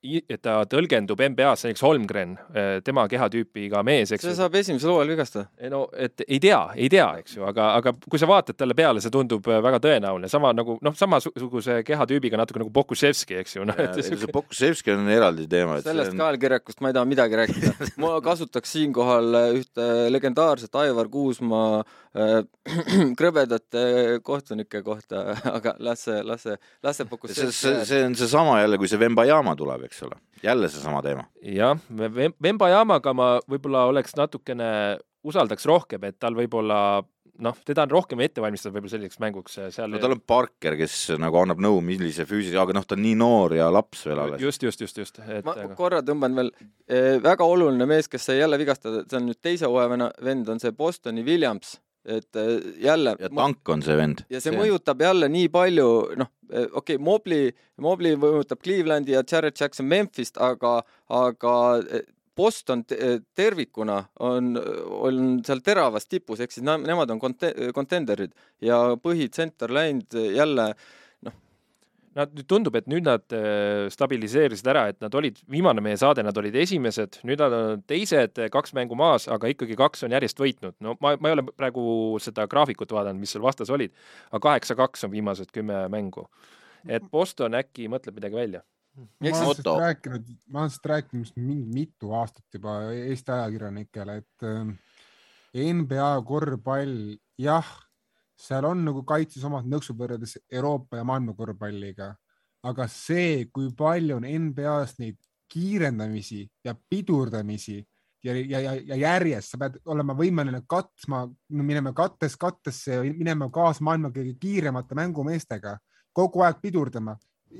ta tõlgendub NBA-s, näiteks Holmgren, tema kehatüüpiga mees, eks see saab esimesel hooajal vigastada. no et ei tea, ei tea, eks ju, aga, aga kui sa vaatad talle peale, see tundub väga tõenäoline, sama nagu noh, samasuguse kehatüübiga natuke nagu Pokuševski, eks ju no,. see Pokuševski on eraldi teema. sellest on... kaelkirjakust ma ei taha midagi rääkida ma kasutaks siinkohal ühte legendaarset Aivar Kuusmaa äh, krõbedate kohtunike kohta, aga las see, las see, las see fokusseerib. see, see on seesama jälle, kui see Vembajaama tuleb, eks ole, jälle seesama teema. jah, Vembajaamaga ma võib-olla oleks natukene, usaldaks rohkem, et tal võib-olla noh, teda on rohkem ette valmistatud võib-olla selliseks mänguks äh, seal. no tal on Parker, kes nagu annab nõu, millise füüsilise, aga noh, ta on nii noor ja laps veel alles. just, just, just, just. ma aga... korra tõmban veel eh,, väga oluline mees, kes sai jälle vigastada, see on nüüd teise hooaja vend, on see Bostoni Williams et eh, jälle. ja tank on see vend. ja see, see mõjutab jälle nii palju, noh, eh, okei okay,, Mobley, Mobley mõjutab Clevelandi ja Jared Jackson Memphist, aga, aga Boston tervikuna on, on seal teravas tipus, ehk siis nemad on konte-, kontenderid ja põhitsenter läinud jälle noh. Nad nüüd tundub, et nüüd nad äh, stabiliseerisid ära, et nad olid, viimane meie saade, nad olid esimesed, nüüd nad on teised, kaks mängu maas, aga ikkagi kaks on järjest võitnud. no ma, ma ei ole praegu seda graafikut vaadanud, mis seal vastas olid, aga kaheksa-kaks on viimased kümme mängu. et Boston äkki mõtleb midagi välja ma olen sellest rääkinud, ma olen sellest rääkinud mingi mitu aastat juba Eesti ajakirjanikele, et äh, NBA korvpall, jah seal on nagu kaitses omad nõksud võrreldes Euroopa ja maailma korvpalliga, aga see, kui palju on NBA-s neid kiirendamisi ja pidurdamisi ja, ja, ja, ja järjest sa pead olema võimeline katma, minema kattes kattesse, minema kaasa maailma kõige kiiremate mängumeestega, kogu aeg pidurdama,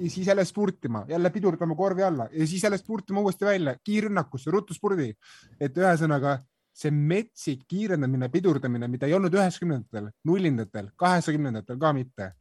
siis jälle spurtima, jälle pidurdama korvi alla. Ja siis jälle spurtima uuesti välja, kiirrünnakusse, ruttu spurdi. et ühesõnaga see metsik kiirendamine, pidurdamine, mida ei olnud üheksakümnendatel, nullindatel, kaheksakümnendatel ka mitte.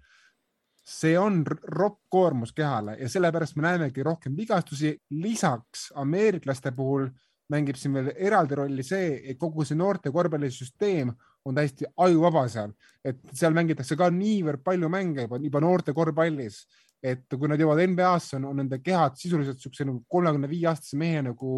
see on ropp koormus kehale ja sellepärast me näemegi rohkem vigastusi. lisaks ameeriklaste puhul mängib siin veel eraldi rolli see, et kogu see noorte korvpallisüsteem on täiesti ajuvaba seal, et seal mängitakse ka niivõrd palju mänge juba, juba noorte korvpallis et kui nad jõuavad NBA-sse, on, on nende kehad sisuliselt siukse nagu kolmekümne viie aastase mehe nagu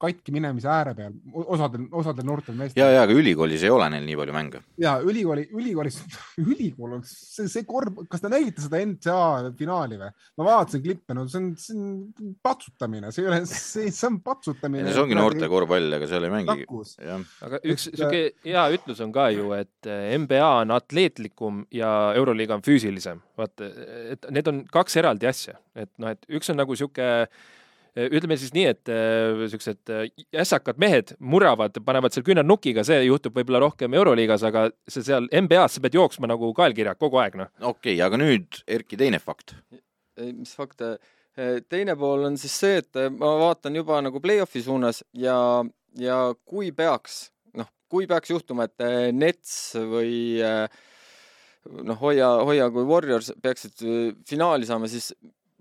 katki minemise ääre peal, osadel, osadel noortel meestel. ja, ja aga ülikoolis ei ole neil nii palju mänge. ja ülikooli, ülikoolis, ülikool on see, see korv, kas te nägite seda NCAA finaali või? ma vaatasin klippe, no see on, see on patsutamine, see ei ole, see, see on patsutamine. see ongi noorte korvpall, aga seal ei mängigi. aga üks sihuke hea ütlus on ka ju, et NBA on atleetlikum ja Euroliiga on füüsilisem. vaata, et need on kaks kaks eraldi asja, et noh, et üks on nagu sihuke ütleme siis nii, et niisugused äh, äh, ässakad mehed muravad, panevad seal küünarnukiga, see juhtub võib-olla rohkem Euroliigas, aga see seal NBA-s, sa pead jooksma nagu kaelkirjak kogu aeg, noh. okei okay,, aga nüüd Erki, teine fakt. mis fakt? teine pool on siis see, et ma vaatan juba nagu play-off'i suunas ja, ja kui peaks, noh, kui peaks juhtuma, et Nets või äh, noh, hoia, hoia, kui Warriors peaksid äh, finaali saama, siis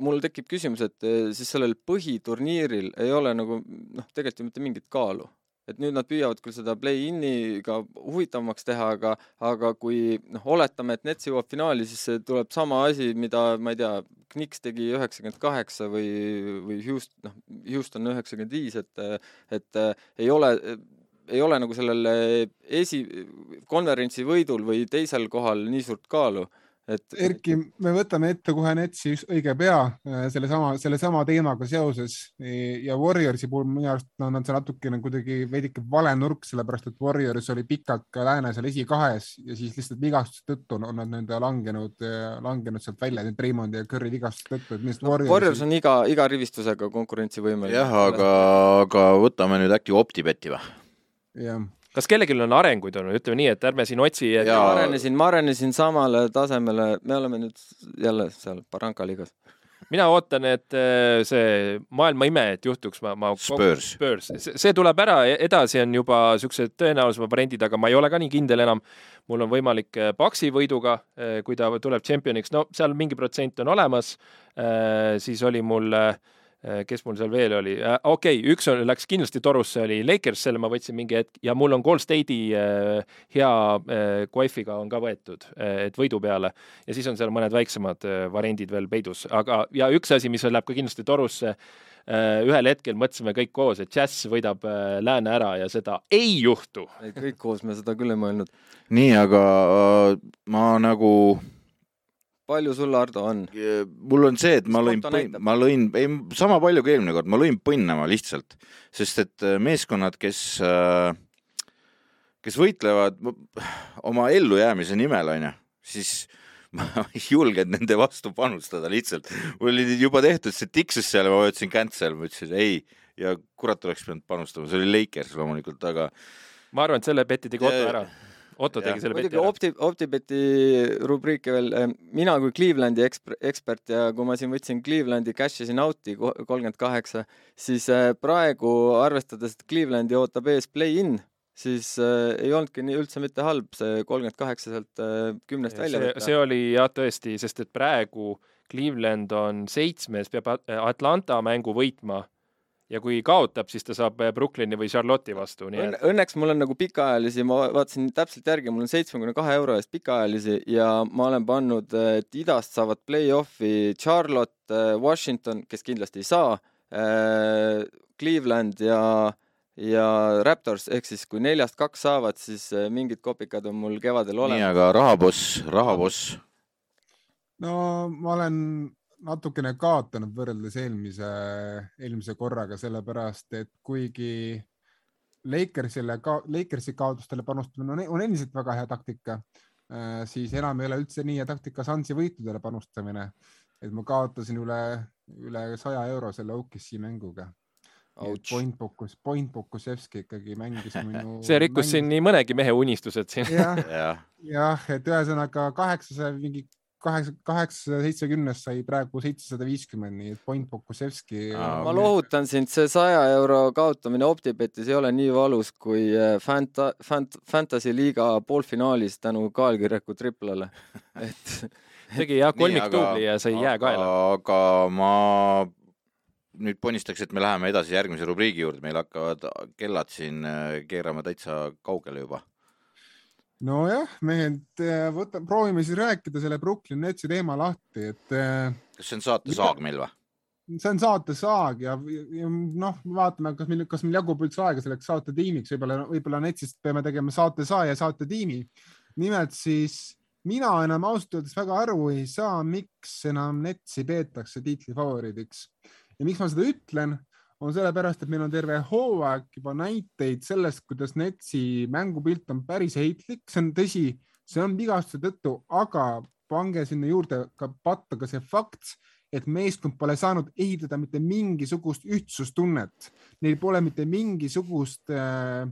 mul tekib küsimus, et äh, siis sellel põhiturniiril ei ole nagu noh, tegelikult ju mitte mingit kaalu. et nüüd nad püüavad küll seda play-in'i ka huvitavamaks teha, aga, aga kui noh, oletame, et Nets jõuab finaali, siis tuleb sama asi, mida ma ei tea, Knicks tegi üheksakümmend kaheksa või, või Houston, noh, Houston üheksakümmend viis, et, et ei ole ei ole nagu sellel esi, konverentsi võidul või teisel kohal nii suurt kaalu et. Erki, me võtame ette kohe Netsi õige pea äh, sellesama, sellesama teemaga seoses ja Warriorsi puhul minu arust on seal natukene kuidagi veidike vale nurk, sellepärast et Warriors oli pikalt ka lääne seal esikahes ja siis lihtsalt vigastuse tõttu on nad nende langenud, langenud sealt välja, nüüd Raymond ja Curry vigastuse tõttu, et millest no, Warriors. Warriors on iga, iga rivistusega konkurentsivõimeline. jah, aga, aga võtame nüüd äkki OpTibeti või? Kas kellelgi on arenguid olnud, ütleme nii, et ärme siin otsi et.... ma arenesin, ma arenesin samale tasemele, me oleme nüüd jälle seal Barranca liigas mina ootan, et äh, see maailma ime, et juhtuks, ma, ma. Spurs. Spurs, see tuleb ära, edasi on juba siuksed tõenäolisemad variandid, aga ma ei ole ka nii kindel enam. mul on võimalik Paxi äh, võiduga, äh, kui ta tuleb tšempioniks, no seal mingi protsent on olemas. siis oli mul Äh, kes mul seal veel oli, äh, okei okay,, üks on, läks kindlasti torusse, oli Lakers, selle ma võtsin mingi hetk ja mul on Gold State'i äh, hea Wi-Fi'ga on ka võetud, et võidu peale. ja siis on seal mõned väiksemad variandid veel peidus, aga, ja üks asi, mis läheb ka kindlasti torusse, ühel hetkel mõtlesime kõik koos, et Jazz võidab Lääne ära ja seda ei juhtu. ei, kõik koos me seda küll ei mõelnud. nii, aga ma nagu palju sul, Ardo, on? mul on see, et ma lõin, ma lõin, ei sama palju kui eelmine kord, ma lõin põnnama lihtsalt, sest et äh, meeskonnad, kes, äh, kes võitlevad oma ellujäämise nimel, onju, siis ma ei julgenud nende vastu panustada lihtsalt. mul oli juba tehtud see tiksus seal ja ma vajutasin cancel, ma ütlesin ei ja kurat oleks pidanud panustama, see oli Lakers loomulikult, aga. ma arvan, et selle beti tegi Otto ära Otto tegi selle ära. Opti, OpTibeti rubriiki veel, eh, mina kui Clevelandi eksper, ekspert ja kui ma siin võtsin Clevelandi cash isin out'i kolmkümmend kaheksa, siis eh, praegu arvestades, et Clevelandi ootab ees play-in, siis äh, ei olnudki nii üldse mitte halb see kolmkümmend kaheksa sealt äh, kümnest välja võtta. see oli jah, tõesti, sest et praegu Cleveland on seitsmes, peab Atlanta mängu võitma ja kui kaotab, siis ta saab Brooklyni või Charlotte'i vastu, nii et õnneks mul on nagu pikaajalisi, ma vaatasin täpselt järgi, mul on seitsmekümne kahe euro eest pikaajalisi ja ma olen pannud, et idast saavad play-off'i Charlotte, Washington, kes kindlasti ei saa, Cleveland ja ja Raptors ehk siis kui neljast kaks saavad, siis mingid kopikad on mul kevadel olemas. nii, aga rahaboss, rahaboss? no ma olen natukene kaotanud võrreldes eelmise, eelmise korraga, sellepärast et kuigi Lakersile ka, Lakersi kaotustele panustamine on, on endiselt väga hea taktika, äh, siis enam ei ole üldse nii hea taktika Sansi võitudele panustamine. et ma kaotasin üle, üle saja euro selle OKC mänguga. Point Pokus, Point Pokusevski ikkagi mängis minu see rikkus mängis... siin nii mõnegi mehe unistused siin. jah ja. ja, et ühesõnaga kaheksasaja mingi kaheksa, kaheksasada seitsekümnest sai praegu seitsesada viiskümmend, nii et point Pokusevski. ma lohutan sind, see saja euro kaotamine Optibetis ei ole nii valus kui äh, Fanta-, Fant-, Fantasy liiga poolfinaalis tänu Kaalkirjaku triplale, et tegi jah kolmikduubli ja sai jää kaela. aga ma nüüd ponistaks, et me läheme edasi järgmise rubriigi juurde, meil hakkavad kellad siin äh, keerama täitsa kaugele juba nojah, mehed, äh, võta, proovime siis rääkida selle Brooklyn Netsi teema lahti, et. Äh, kas see on saate saag meil või? see on saate saag ja, ja noh, vaatame, kas meil, kas meil jagub üldse aega selleks saate tiimiks, võib-olla, võib-olla Netsist peame tegema saate saaja ja saate tiimi. nimelt siis mina enam ausalt öeldes väga aru ei saa, miks enam Netsi peetakse tiitli favoriidiks ja miks ma seda ütlen on sellepärast, et meil on terve hooaeg juba näiteid sellest, kuidas Netsi mängupilt on päris heitlik, see on tõsi, see on vigastuse tõttu, aga pange sinna juurde ka patta ka see fakt, et meeskond pole saanud ehitada mitte mingisugust ühtsustunnet, neil pole mitte mingisugust äh,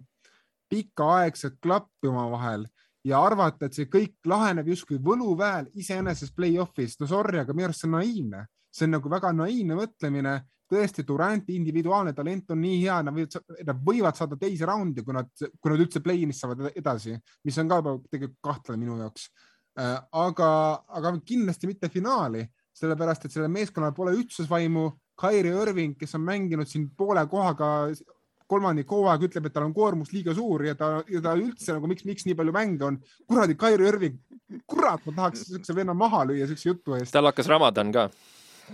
pikaaegset klappi omavahel ja arvata, et see kõik laheneb justkui võluväel iseenesest play-off'is, no sorry, aga minu arust see on naiivne, see on nagu väga naiivne mõtlemine tõesti Duranti individuaalne talent on nii hea, nad võivad, nad võivad saada teise raundi, kui nad, kui nad üldse play-in'is saavad edasi, mis on ka tegelikult kahtlane minu jaoks. Äh, aga, aga kindlasti mitte finaali, sellepärast et sellel meeskonnal pole ühtsusvaimu. Kairi Irving, kes on mänginud siin poole kohaga kolmandik hooaega ütleb, et tal on koormus liiga suur ja ta, ja ta üldse nagu miks, miks nii palju mänge on. kuradi Kairi Irving, kurat, ma tahaks siukse venna maha lüüa siukse jutu eest. tal hakkas Ramadan ka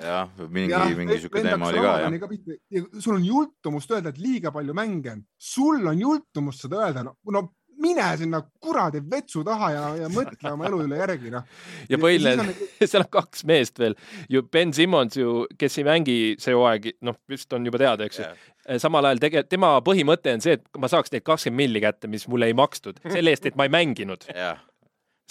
jah, mingi, mingi sihuke teema oli ka jah. sul on jultumust öelda, et liiga palju mänge on, sul on jultumust seda öelda, no, no mine sinna kuradi vetsu taha ja, ja mõtle oma elu üle järgi, noh. ja põhiline, on... seal on kaks meest veel. Ju, Ben Simmons ju, kes ei mängi see hooaeg, noh, vist on juba teada, eks ju. Yeah samal ajal tegelikult tema põhimõte on see, et ma saaks neid kakskümmend milli kätte, mis mulle ei makstud, selle eest, et ma ei mänginud. Yeah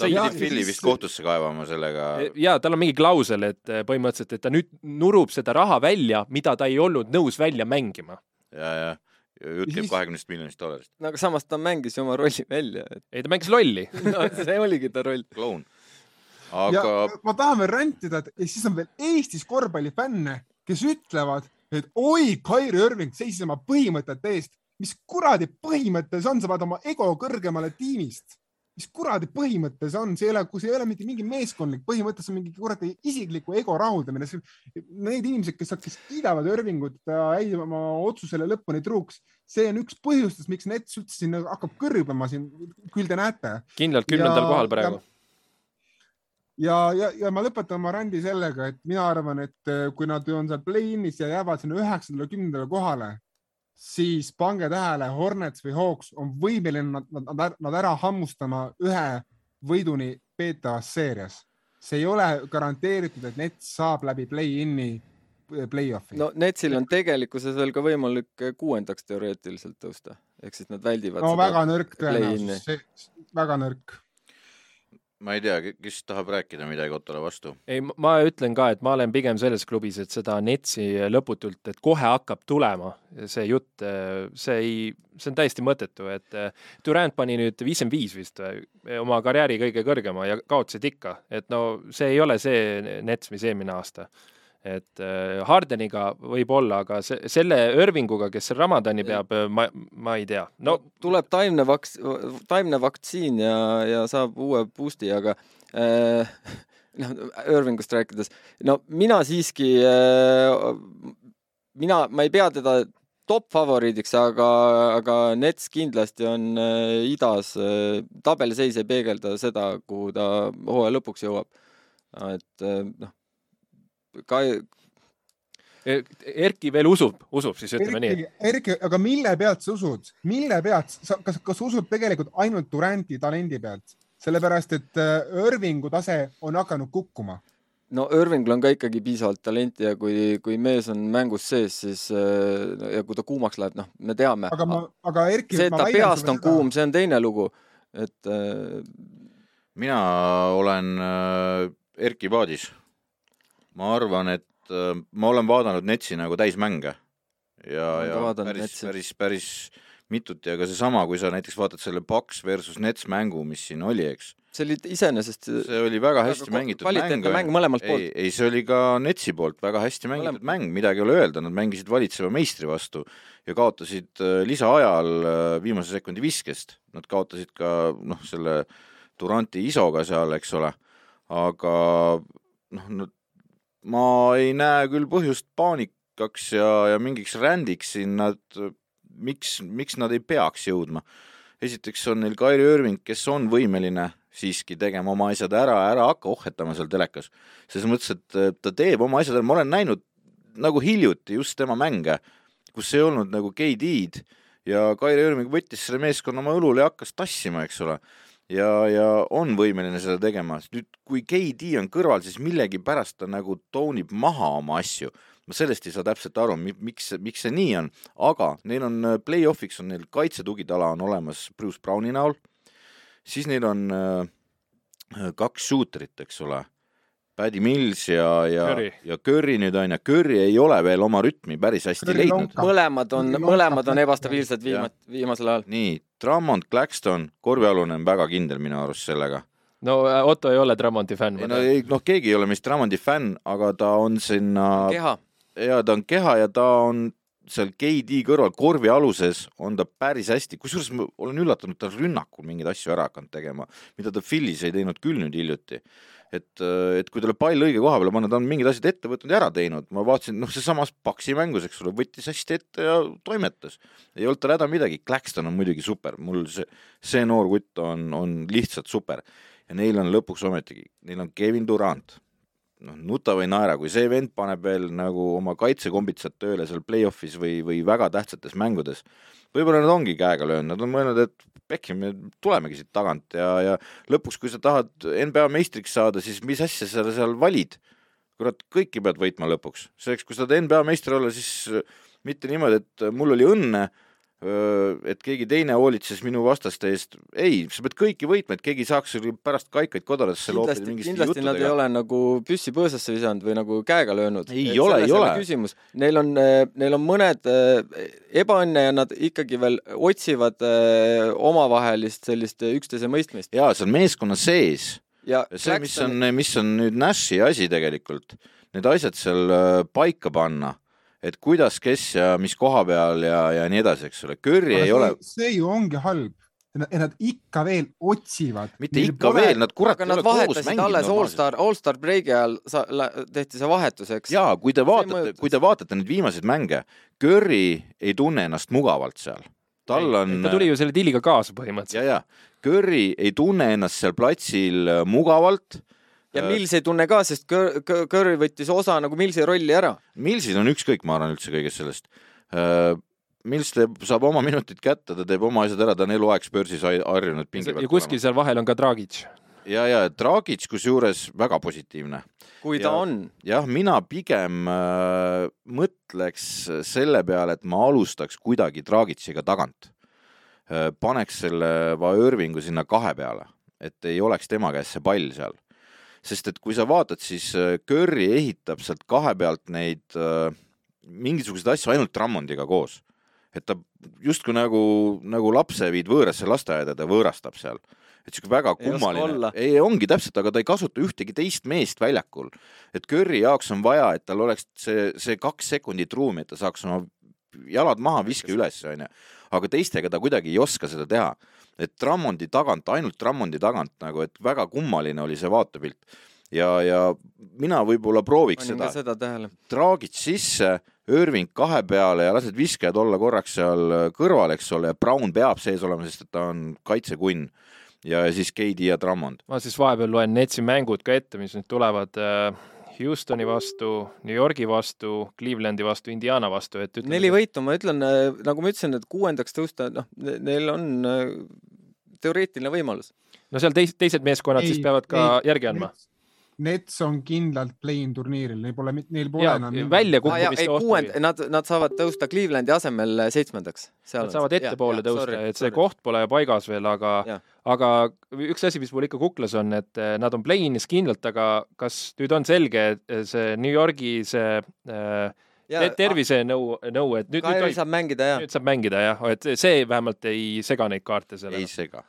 pidi Philly vist kohtusse kaevama sellega. E, ja tal on mingi klausel, et e, põhimõtteliselt, et ta nüüd nurub seda raha välja, mida ta ei olnud nõus välja mängima. ja, ja jutt käib kahekümnest miljonist dollarist. no aga samas ta mängis ju oma rolli välja et.... ei, ta mängis lolli no see oligi ta roll. kloun. aga. ma tahan veel rantida, et siis on veel Eestis korvpallifänne, kes ütlevad, et oi, Kairi Irving seisis oma põhimõtete eest. mis kuradi põhimõte see on, sa pead oma ego kõrgemale tiimist mis kuradi põhimõte see on, see ei ole, kui see ei ole mitte mingi meeskondlik põhimõte, see on mingi kuradi isikliku ego rahuldamine. Need inimesed, kes, kes kiidavad Irvingut, jäid oma otsusele lõpuni truuks, see on üks põhjustest, miks Nets üldse siin hakkab kõrbema siin, küll te näete. kindlalt kümnendal kohal praegu ja, ja, ja ma lõpetan oma randi sellega, et mina arvan, et kui nad on seal play-in'is ja jäävad sinna üheksandale, kümnendale kohale, siis pange tähele, Hornets või Hawks on võimeline nad, nad, nad ära hammustama ühe võiduni peetavas seerias. see ei ole garanteeritud, et Nets saab läbi play-in'i play-off'i. no Netsil on tegelikkuses veel ka võimalik kuuendaks teoreetiliselt tõusta, ehk siis nad väldivad. no väga nõrk tõenäosus, väga nõrk ma ei tea, kes tahab rääkida midagi Ottole vastu? ei, ma ütlen ka, et ma olen pigem selles klubis, et seda Netsi lõputult, et kohe hakkab tulema see jutt, see ei, see on täiesti mõttetu, et Durand pani nüüd viiskümmend viis vist oma karjääri kõige kõrgema ja kaotasid ikka, et no see ei ole see Nets, mis eelmine aasta et äh, Hardeniga võib-olla, aga se selle Irvinguga, kes Ramadani peab, ma, ma ei tea. no tuleb taimne vaks-, taimne vaktsiin ja, ja saab uue boost'i, aga äh, noh, Irvingust rääkides, no mina siiski äh, mina, ma ei pea teda top favoriidiks, aga, aga Nets kindlasti on äh, idas äh,, tabeliseis ei peegelda seda, kuhu ta hooaja lõpuks jõuab. et äh, noh, ka Erki veel usub, usub siis ütleme Erki, nii. Erki, aga mille pealt sa usud, mille pealt sa, kas, kas usud tegelikult ainult Duranti talendi pealt, sellepärast et äh, Irvingu tase on hakanud kukkuma? no Irvingul on ka ikkagi piisavalt talenti ja kui, kui mees on mängus sees, siis äh, ja kui ta kuumaks läheb, noh, me teame. aga ma, aga Erki. see, et ta peast on seda... kuum, see on teine lugu, et äh.... mina olen Erki paadis. Ma arvan, et äh, ma olen vaadanud Netsi nagu täismänge ja, ja päris, päris, päris mitut ja ka seesama, kui sa näiteks vaatad selle Paks versus Nets mängu, mis siin oli, eks. see oli iseenesest. see oli väga hästi mängitud mäng. mäng mõlemalt poolt. ei, ei, see oli ka Netsi poolt väga hästi mängitud Mõlem... mäng, midagi ei ole öelda, nad mängisid valitseva meistri vastu ja kaotasid äh, lisaajal äh, viimase sekundi viskest. Nad kaotasid ka noh, selle Duranti isoga seal, eks ole, aga noh, ma ei näe küll põhjust paanikaks ja, ja mingiks rändiks siin, nad, miks, miks nad ei peaks jõudma. esiteks on neil Kairi Irving, kes on võimeline siiski tegema oma asjad ära, ära hakka ohhetama seal telekas. selles mõttes, et ta teeb oma asjad ära, ma olen näinud nagu hiljuti just tema mänge, kus ei olnud nagu KD-d ja Kairi Irving võttis selle meeskonna oma õlule ja hakkas tassima, eks ole ja, ja on võimeline seda tegema. nüüd, kui KD on kõrval, siis millegipärast ta nagu toonib maha oma asju. ma sellest ei saa täpselt aru, miks, miks see nii on, aga neil on äh, play-off'iks on neil kaitsetugitala on olemas Bruce Browni näol, siis neil on äh, kaks shooterit, eks ole Paddy Mills ja, ja, ja Curry nüüd on ju, Curry ei ole veel oma rütmi päris hästi Curry leidnud. mõlemad on, mõlemad on ebastabiilsed viimat-, viimasel ajal. nii, Drummond, Claxton, korvialune on väga kindel minu arust sellega. no äh, Otto ei ole Drummondi fänn. no ei, noh, keegi ei ole meist Drummondi fänn, aga ta on sinna. keha. ja ta on keha ja ta on seal KD kõrval korvi aluses on ta päris hästi, kusjuures ma olen üllatunud, ta on rünnakul mingeid asju ära hakanud tegema, mida ta Philly's ei teinud küll nüüd hiljuti et, äh, et kui talle pall õige koha peale panna, ta on mingid asjad ette võtnud ja ära teinud, ma vaatasin, noh, seesamas Paksi mängus, eks ole, võttis hästi ette ja toimetas. ei olnud tal häda midagi, Claxton on muidugi super, mul see, see noor kutt on, on lihtsalt super. ja neil on lõpuks ometigi, neil on Kevin Durant, noh, nuta või naera, kui see vend paneb veel nagu oma kaitsekombitsad tööle seal play-off'is või, või väga tähtsates mängudes, võib-olla nad ongi käega löönud, nad on mõelnud, et pekki, me tulemegi siit tagant ja, ja lõpuks, kui sa tahad NBA meistriks saada, siis mis asja sa seal valid? kurat, kõiki pead võitma lõpuks. selleks, kui sa tahad NBA meister olla, siis mitte niimoodi, et mul oli õnne et keegi teine hoolitses minu vastaste eest. ei, sa pead kõiki võitma, et keegi saaks pärast kaikaid kodaratesse loopida mingite kindlasti nad ei ole nagu püssi põõsasse visanud või nagu käega löönud. ei et ole, ei ole. küsimus, neil on, neil on mõned ebaõnne ja nad ikkagi veel otsivad omavahelist sellist üksteise mõistmist. jaa, see on meeskonna sees. see, mis on, mis on nüüd Nashi asi tegelikult, need asjad seal paika panna et kuidas, kes ja mis koha peal ja, ja nii edasi, eks ole. Curry ei see, ole. see ju ongi halb. ja nad ikka veel otsivad. mitte Neil ikka pole... veel, nad kurat. aga nad vahetasid alles allstar, allstar breigi ajal sa, tehti see vahetus, eks. ja kui te vaatate, kui te vaatate neid viimaseid mänge, Curry ei tunne ennast mugavalt seal. tal on. ta tuli ju selle diiliga kaasa põhimõtteliselt. ja, ja Curry ei tunne ennast seal platsil mugavalt ja Mills ei tunne ka, sest Curry võttis osa nagu Millsi rolli ära. Millsil on ükskõik, ma arvan üldse kõigest sellest. Äh, Mills teeb, saab oma minutid kätte, ta teeb oma asjad ära, ta on eluaeg Spursis harjunud pingi pealt. ja kuskil seal vahel on ka Dragic. ja, ja Dragic kusjuures väga positiivne. kui ta ja, on. jah, mina pigem äh, mõtleks selle peale, et ma alustaks kuidagi Dragiciga tagant äh,. paneks selle Irvingu sinna kahe peale, et ei oleks tema käes see pall seal sest et kui sa vaatad, siis äh, Curry ehitab sealt kahe pealt neid äh, mingisuguseid asju ainult Drummondiga koos. et ta justkui nagu, nagu lapse viid võõrasse lasteaeda, ta võõrastab seal. et sihuke väga kummaline. ei, ongi täpselt, aga ta ei kasuta ühtegi teist meest väljakul. et Curry jaoks on vaja, et tal oleks see, see kaks sekundit ruumi, et ta saaks oma jalad maha, viske üles, onju. aga teistega ta kuidagi ei oska seda teha et Drummondi tagant, ainult Drummondi tagant nagu, et väga kummaline oli see vaatepilt. ja, ja mina võib-olla prooviks Panin seda, seda Draagit sisse, Irving kahe peale ja lased viskajad olla korraks seal kõrval, eks ole, ja Brown peab sees olema, sest et ta on kaitsekunn ja siis KD ja Drummond. ma siis vahepeal loen Netsi mängud ka ette, mis nüüd tulevad äh, Houstoni vastu, New Yorgi vastu, Clevelandi vastu, Indiana vastu, et ütleme, neli võitu, ma ütlen, äh, nagu ma ütlesin, et kuuendaks tõusta, noh, neil on äh, teoreetiline võimalus. no seal teis-, teised meeskonnad ei, siis peavad ka ei, järgi andma. Nets on kindlalt play-in turniiril, neil pole, neil pole enam väljakukkumiste ah, kuuend, nad, nad saavad tõusta Clevelandi asemel seitsmendaks. Nad saavad ettepoole tõusta, et see sorry. koht pole paigas veel, aga, aga üks asi, mis mul ikka kuklas on, et eh, nad on play-in'is kindlalt, aga kas nüüd on selge, see New Yorgi see äh, tervisenõu, nõu, et nüüd, nüüd saab mängida, jah. nüüd saab mängida, jah, et see vähemalt ei sega neid kaarte sellega. ei sega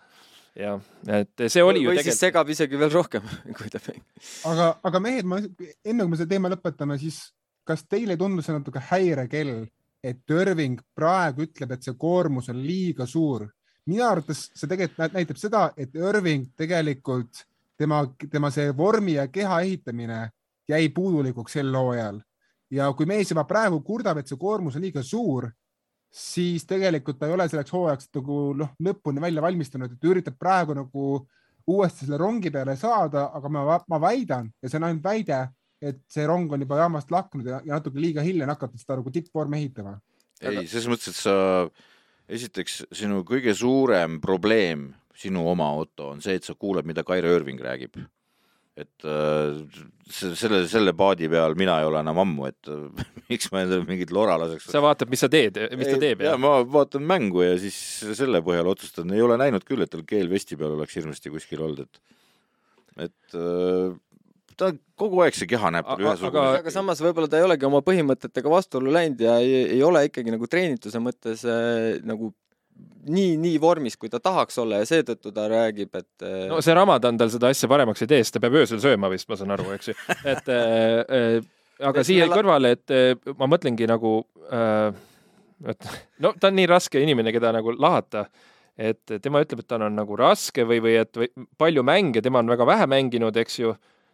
jah, et see oli või, ju või tegelikult. segab isegi veel rohkem kui ta mängib. aga, aga mehed, ma enne kui me selle teema lõpetame, siis kas teile ei tundu see natuke häirekell, et Irving praegu ütleb, et see koormus on liiga suur? minu arvates see tegelikult näitab seda, et Irving tegelikult tema, tema see vormi ja keha ehitamine jäi puudulikuks sel hooajal ja kui mees juba praegu kurdab, et see koormus on liiga suur, siis tegelikult ta ei ole selleks hooajaks nagu noh, lõpuni välja valmistunud, et üritab praegu nagu uuesti selle rongi peale saada, aga ma, ma väidan ja see on ainult väide, et see rong on juba jaamast lahkunud ja, ja natuke liiga hilja on hakata seda nagu tippvormi ehitama. ei, selles mõttes, et sa esiteks sinu kõige suurem probleem, sinu oma Otto, on see, et sa kuuled, mida Kaire Irving räägib et äh, selle, selle paadi peal mina ei ole enam ammu, et miks ma endale mingit lora laseks. sa vaatad, mis sa teed, mis ta teeb? ja ma vaatan mängu ja siis selle põhjal otsustan, ei ole näinud küll, et tal keel vesti peal oleks hirmsasti kuskil olnud, et, et äh, ta kogu aeg see keha näeb tal ühesugune. aga, aga samas võib-olla ta ei olegi oma põhimõtetega vastuollu läinud ja ei, ei ole ikkagi nagu treenituse mõttes äh, nagu nii, nii vormis, kui ta tahaks olla ja seetõttu ta räägib, et no see Ramadan tal seda asja paremaks ei tee, sest ta peab öösel sööma vist, ma saan aru, eks ju, et äh, äh, aga siia kõrvale, et äh, ma mõtlengi nagu äh,, et no ta on nii raske inimene, keda nagu lahata, et tema ütleb, et tal on nagu raske või, või et või, palju mänge, tema on väga vähe mänginud, eks ju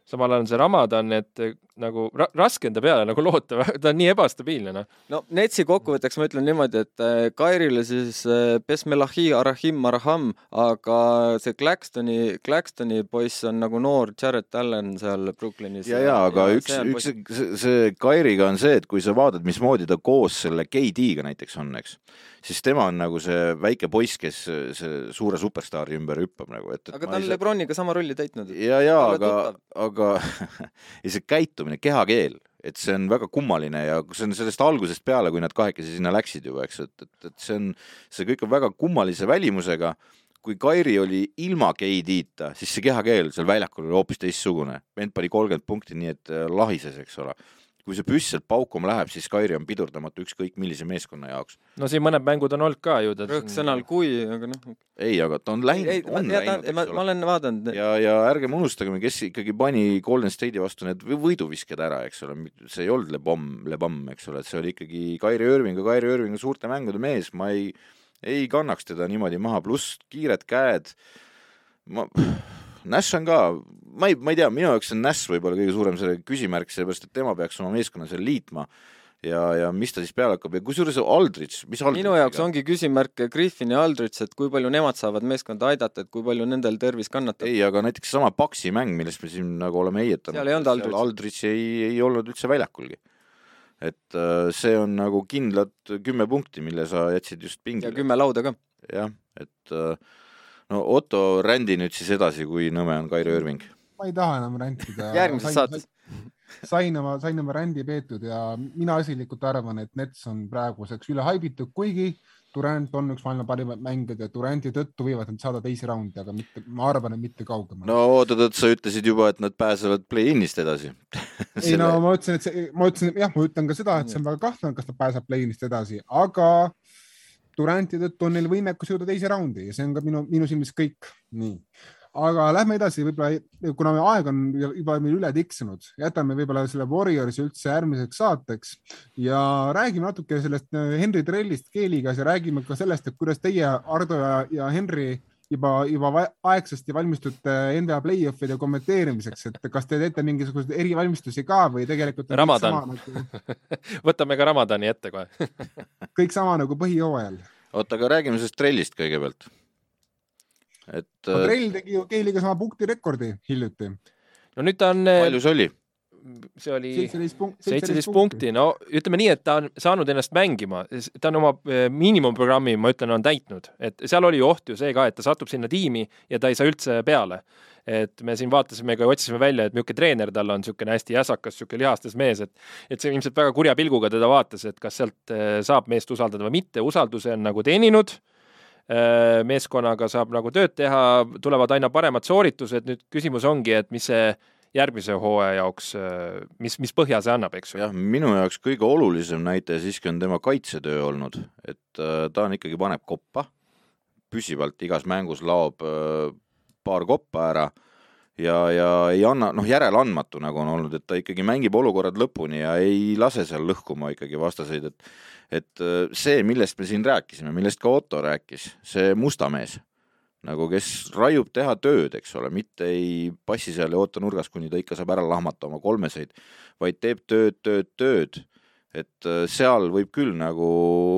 samal ajal on see Ramadan, et eh, nagu ra raske enda peale nagu loota, ta on nii ebastabiilne, noh. no Netsi kokkuvõtteks ma ütlen niimoodi, et äh, Kairile siis äh, Besmelahi Arahim Marham, aga see Claxtoni, Claxtoni poiss on nagu noor Jared Allan seal Brooklynis. ja, ja aga ja, üks, üks, see, see Kairiga on see, et kui sa vaatad, mismoodi ta koos selle KD-ga näiteks on, eks siis tema on nagu see väike poiss, kes see suure superstaari ümber hüppab nagu, et, et. aga ta on saa... Lebroniga sama rolli täitnud. ja, ja aga, aga ja see käitumine, kehakeel, et see on väga kummaline ja see on sellest algusest peale, kui nad kahekesi sinna läksid juba, eks, et, et, et see on, see kõik on väga kummalise välimusega kui Kairi oli ilma KD-ta, siis see kehakeel seal väljakul oli hoopis teistsugune. vend pani kolmkümmend punkti, nii et äh, lahises, eks ole kui see püss sealt paukuma läheb, siis Kairi on pidurdamatu ükskõik millise meeskonna jaoks. no siin mõned mängud on olnud ka ju. rõhksõnal kui, aga noh. ei, aga ta on läinud, on ma, läinud. Ma, ma olen vaadanud. ja, ja ärgem unustagem, kes ikkagi pani Golden State'i vastu need võiduvisked ära, eks ole, see ei olnud Le Bon, Le Bon, eks ole, et see oli ikkagi Kairi Irving ja Kairi Irving on suurte mängude mees, ma ei, ei kannaks teda niimoodi maha, pluss kiired käed. ma Nash on ka, ma ei, ma ei tea, minu jaoks on Nash võib-olla kõige suurem see küsimärk, sellepärast et tema peaks oma meeskonna seal liitma ja, ja mis ta siis peale hakkab ja kusjuures Aldrich, mis Aldrich minu jaoks ongi küsimärk Griffin ja Aldrich, et kui palju nemad saavad meeskonda aidata, et kui palju nendel tervis kannatab. ei, aga näiteks seesama Paxi mäng, millest me siin nagu oleme heietanud. seal ei olnud Aldrich. Aldrich ei, ei olnud üldse väljakulgi. et äh, see on nagu kindlad kümme punkti, mille sa jätsid just pingile. ja kümme lauda ka. jah, et äh, no Otto, rändi nüüd siis edasi, kui nõme on Kairi Irving. Ma ei taha enam rändida järgmises saates. sain oma, sain oma rändi peetud ja mina isiklikult arvan, et Nets on praeguseks üle haibitud, kuigi Durand on üks maailma parimaid mängijaid ja Durandi tõttu võivad nad saada teise raundi, aga mitte, ma arvan, et mitte kaugemale. no oot-oot, sa ütlesid juba, et nad pääsevad play-in'ist edasi ei no ma ütlesin, et see, ma ütlesin, jah, ma ütlen ka seda, et see on väga kahtlane, kas nad pääsevad play-in'ist edasi, aga Duranti tõttu on neil võimekus jõuda teise raundi ja see on ka minu, minu silmis kõik. nii, aga lähme edasi, võib-olla kuna me aeg on juba meil üle tiksunud, jätame võib-olla selle Warriorsi üldse järgmiseks saateks ja räägime natuke sellest äh, Henry Trellist Keeligas ja räägime ka sellest, et kuidas teie, Ardo ja, ja Henry juba, juba aegsasti valmistute NBA play-off'ide kommenteerimiseks, et kas te teete mingisuguseid erivalmistusi ka või tegelikult? Ramadan. Nagu... võtame ka Ramadani ette kohe kõik sama nagu põhijooajal. oota, aga räägime sellest trellist kõigepealt. Et no,. trell tegi ju Keiliga sama punktirekordi hiljuti. no nüüd ta on. palju see oli? see oli seitseteist punkti, no ütleme nii, et ta on saanud ennast mängima, ta on oma eh, miinimumprogrammi, ma ütlen, on täitnud, et seal oli oht ju see ka, et ta satub sinna tiimi ja ta ei saa üldse peale. et me siin vaatasime ka, otsisime välja, et niisugune treener tal on niisugune hästi jäsakas, niisugune lihastes mees, et et see ilmselt väga kurja pilguga teda vaatas, et kas sealt saab meest usaldada või mitte, usalduse on nagu teeninud meeskonnaga saab nagu tööd teha, tulevad aina paremad sooritused, nüüd küsimus ongi, et mis see järgmise hooaja jaoks, äh, mis, mis põhja see annab, eks ju? jah, minu jaoks kõige olulisem näitaja siiski on tema kaitsetöö olnud, et äh, ta on ikkagi, paneb koppa, püsivalt igas mängus laob äh, paar koppa ära ja, ja ei anna, noh, järeleandmatu nagu on olnud, et ta ikkagi mängib olukorrad lõpuni ja ei lase seal lõhkuma ikkagi vastaseid, et et see, millest me siin rääkisime, millest ka Otto rääkis, see musta mees nagu kes raiub teha tööd, eks ole, mitte ei passi seal ja oota nurgas, kuni ta ikka saab ära lahmata oma kolmeseid, vaid teeb tööd, tööd, tööd. et äh, seal võib küll nagu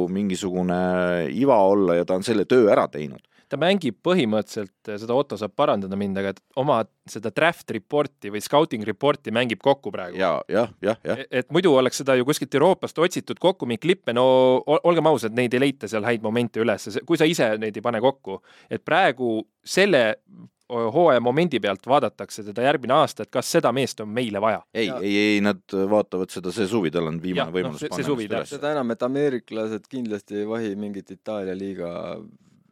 mingisugune iva olla ja ta on selle töö ära teinud ta mängib põhimõtteliselt, seda Otto saab parandada mind, aga oma seda draft report'i või scouting report'i mängib kokku praegu. ja, jah, jah, jah. E-, et muidu oleks seda ju kuskilt Euroopast otsitud kokku mingeid klippe, no olgem ausad, neid ei leita seal häid momente üles, kui sa ise neid ei pane kokku. et praegu selle hooaja momendi pealt vaadatakse teda järgmine aasta, et kas seda meest on meile vaja. ei, ei, ei, nad vaatavad seda see suvi, tal on viimane ja, võimalus no, see, see suvi, seda enam, et ameeriklased kindlasti ei vahi mingit Itaalia liiga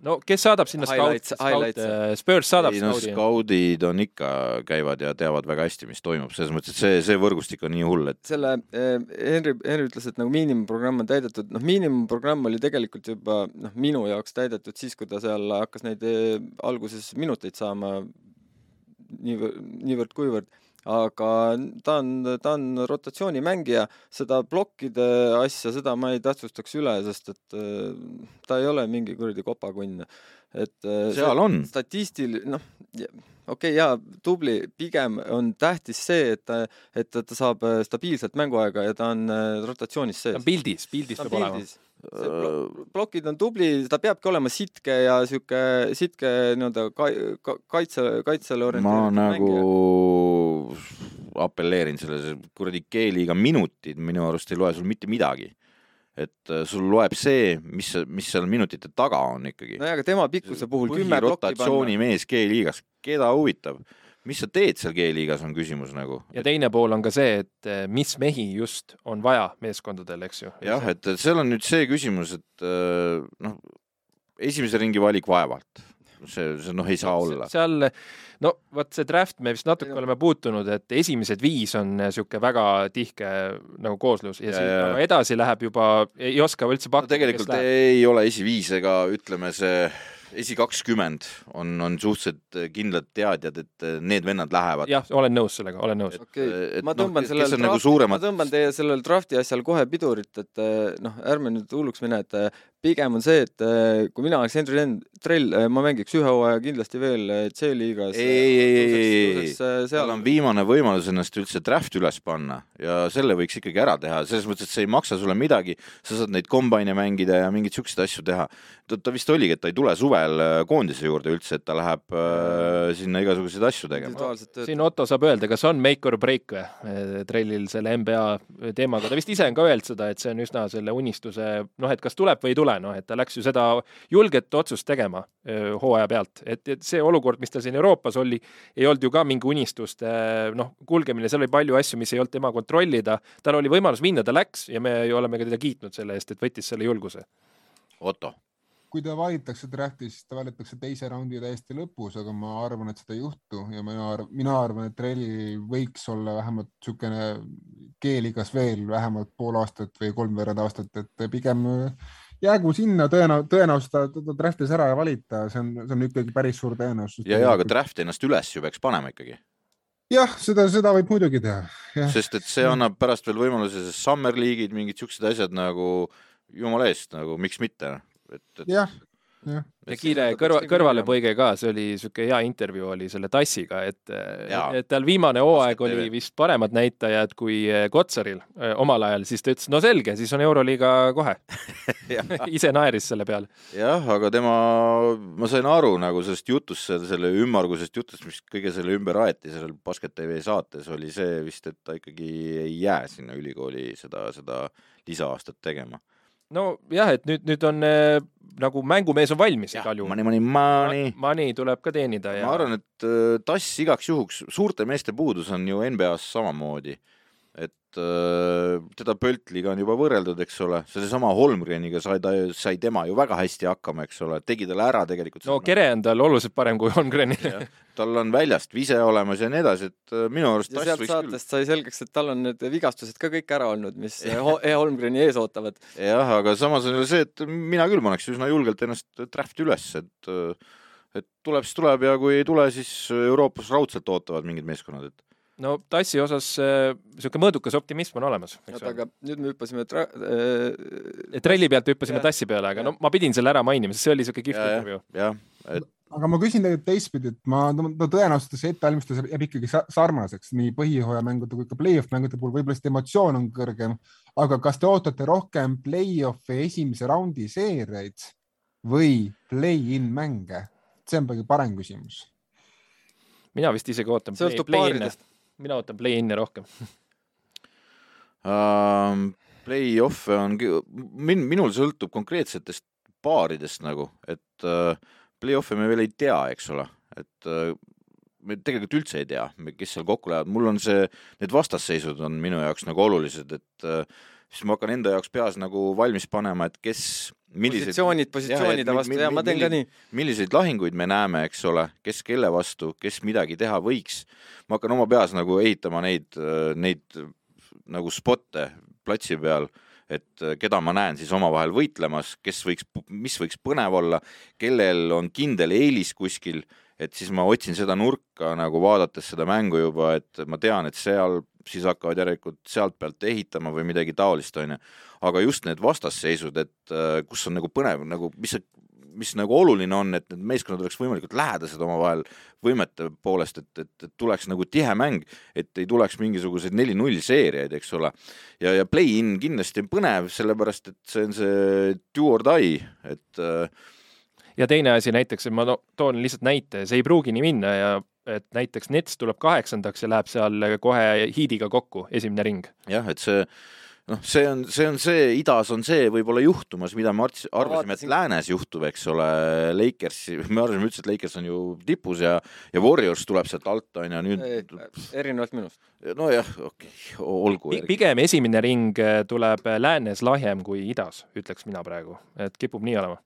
no kes saadab sinna scout, scout, äh, Spurs saadab ei, no, skaudid on ikka, käivad ja teavad väga hästi, mis toimub, selles mõttes, et see, see võrgustik on nii hull, et selle eh, Henri, Henri ütles, et nagu miinimumprogramm on täidetud, noh, miinimumprogramm oli tegelikult juba noh, minu jaoks täidetud siis, kui ta seal hakkas neid eh, alguses minuteid saama niivõrd, niivõrd-kuivõrd aga ta on, ta on rotatsioonimängija, seda plokkide asja, seda ma ei tähtsustaks üle, sest et äh, ta ei ole mingi kuradi kopakunn. Et äh, seal on. statistil-, noh, okei okay,, jaa, tubli, pigem on tähtis see, et et ta saab äh, stabiilselt mänguaega ja ta on rotatsioonis sees. ta on pildis, pildis peab olema plokid on tubli, ta peabki olema sitke ja sihuke sitke nii-öelda kaitse, kaitsele orienteeritud ma nagu mängija. apelleerin selle, kuradi G-liiga minutid minu arust ei loe sul mitte midagi et äh, sul loeb see, mis, mis seal minutite taga on ikkagi. nojah, aga tema pikkuse puhul kümme plokki panna. rotatsioonimees G-liigas, keda huvitab mis sa teed seal G-liigas, on küsimus nagu. ja teine pool on ka see, et eh, mis mehi just on vaja meeskondadel, eks ju. jah, et seal on nüüd see küsimus, et eh, noh, esimese ringi valik vaevalt, see, see noh, ei saa olla. seal, no vot see draft, me vist natuke oleme puutunud, et esimesed viis on niisugune väga tihke nagu kooslus ja, ja siis ja. edasi läheb juba, ei oska üldse pakkuda no,. tegelikult ei ole esiviis ega ütleme, see esi kakskümmend on, on suhteliselt kindlad teadjad, et need vennad lähevad. jah, olen nõus sellega, olen nõus. okei okay., ma tõmban no, sellel nagu drafti, suuremad... ma tõmban teie sellel drafti asjal kohe pidurit, et noh, ärme nüüd hulluks mine, et pigem on see, et äh, kui mina oleks Henry Trell, äh, ma mängiks ühe hooaja kindlasti veel äh, C-liigas. ei, ei, ei, ei, ei, seal on viimane võimalus ennast üldse draft üles panna ja selle võiks ikkagi ära teha, selles mõttes, et see ei maksa sulle midagi, sa saad neid kombaine mängida ja mingeid siukseid asju teha. ta, ta vist oligi, et ta ei tule suvel koondise juurde üldse, et ta läheb äh, sinna igasuguseid asju tegema. siin Otto saab öelda, kas on make or break või Trellil selle NBA teemaga, ta vist ise on ka öelnud seda, et see on üsna selle unistuse, noh, et kas tuleb või ei tule ole, noh, et ta läks ju seda julget otsust tegema hooaja pealt, et, et see olukord, mis tal siin Euroopas oli, ei olnud ju ka mingi unistuste noh, kulgemine, seal oli palju asju, mis ei olnud tema kontrollida, tal oli võimalus minna, ta läks ja me oleme ka teda kiitnud selle eest, et võttis selle julguse. Otto. Kui ta valitakse draftis, siis ta valitakse teise raundi täiesti lõpus, aga ma arvan, et seda ei juhtu. Ja mina arvan, mina arvan, et Trelli võiks olla vähemalt niisugune G-liigas veel vähemalt pool aastat või kolmveerand aastat, et pigem jäägu sinna tõenäo-, tõenäosus ta, ta, ta draft'is ära ja valita, see on, see on ikkagi päris suur tõenäosus. ja, ja aga draft ennast üles ju peaks panema ikkagi. jah, seda, seda võib muidugi teha. sest et see annab pärast veel võimaluse, summer league'id, mingid siuksed asjad nagu jumala eest nagu miks mitte, et, et.... jah, ja kiire kõrva, kõrvalepõige ka, see oli niisugune hea intervjuu oli selle Tassiga, et, et tal viimane hooaeg oli vist paremad näitajad kui eh, Kotsaril eh, omal ajal, siis ta ütles, no selge, siis on Euroliiga kohe. Ise naeris selle peale. jah, aga tema, ma sain aru nagu sellest jutust, selle ümmargusest jutust, mis kõige selle ümber aeti seal Basket tv saates, oli see vist, et ta ikkagi ei jää sinna ülikooli seda, seda lisa-aastat tegema nojah, et nüüd, nüüd on äh, nagu mängumees on valmis igal juhul. Money, money, money. Money tuleb ka teenida ja. ma arvan, et äh, tass igaks juhuks, suurte meeste puudus on ju NBA-s samamoodi. Et äh, teda Pöltliga on juba võrreldud, eks ole, sellesama Holmgreniga sai ta, sai tema ju väga hästi hakkama, eks ole, tegi talle ära tegelikult. no Kere on tal oluliselt parem kui Holmgrenil tal on väljast vise olemas ja nii edasi, et äh, minu arust ja sealt saatest küll... sai selgeks, et tal on need vigastused ka kõik ära olnud, mis E. Holmgreni ees ootavad. jah, aga samas on ju see, et mina küll paneks üsna julgelt ennast draft'i üles, et äh, et tuleb, siis tuleb ja kui ei tule, siis Euroopas raudselt ootavad mingid meeskonnad, et no tassi osas niisugune äh, mõõdukas optimism on olemas. oota, aga nüüd me hüppasime tra- äh,. trelli pealt hüppasime tassi peale, aga ja. no ma pidin selle ära mainima, sest see oli niisugune kihvt intervjuu. jah, et aga ma küsin tegelikult teistpidi, et ma, no tõenäoliselt see ettevalmistus jääb ikkagi sarnaseks nii põhihooajamängude kui ka play-off mängude puhul, võib-olla lihtsalt emotsioon on kõrgem, aga kas te ootate rohkem play-off'i esimese raundi seeriaid või play-in mänge? see on palju parem küsimus. mina vist isegi ootan play-in'e, mina ootan play-in'e rohkem. Um, Play-off'e on, min-, minul sõltub konkreetsetest paaridest nagu, et uh, play-off'e me veel ei tea, eks ole, et äh, me tegelikult üldse ei tea, kes seal kokku lähevad, mul on see, need vastasseisud on minu jaoks nagu olulised, et äh, siis ma hakkan enda jaoks peas nagu valmis panema, et kes milliseid positsioonid positsioonide ja, vastu ja ma teen ka nii. milliseid lahinguid me näeme, eks ole, kes kelle vastu, kes midagi teha võiks. ma hakkan oma peas nagu ehitama neid, neid nagu spotte platsi peal et keda ma näen siis omavahel võitlemas, kes võiks, mis võiks põnev olla, kellel on kindel eelis kuskil, et siis ma otsin seda nurka nagu vaadates seda mängu juba, et ma tean, et seal siis hakkavad järelikult sealt pealt ehitama või midagi taolist, onju. aga just need vastasseisud, et äh, kus on nagu põnev, nagu mis see mis nagu oluline on, et need meeskonnad oleks võimalikult lähedased omavahel võimete poolest, et, et, et tuleks nagu tihe mäng, et ei tuleks mingisuguseid neli-null seeriaid, eks ole. ja, ja play-in kindlasti on põnev, sellepärast et see on see do or die, et äh, ja teine asi näiteks, ma toon lihtsalt näite, see ei pruugi nii minna ja et näiteks Nets tuleb kaheksandaks ja läheb seal kohe Heatiga kokku, esimene ring. jah, et see noh, see on, see on see, idas on see võib-olla juhtumas, mida me arvasime, et läänes juhtub, eks ole, Lakers, me arvasime üldse, et Lakers on ju tipus ja, ja Warriors tuleb sealt alt, on ju, nüüd. erinevalt minust. nojah, okei okay,, olgu. pigem esimene ring tuleb läänes lahjem kui idas, ütleks mina praegu, et kipub nii olema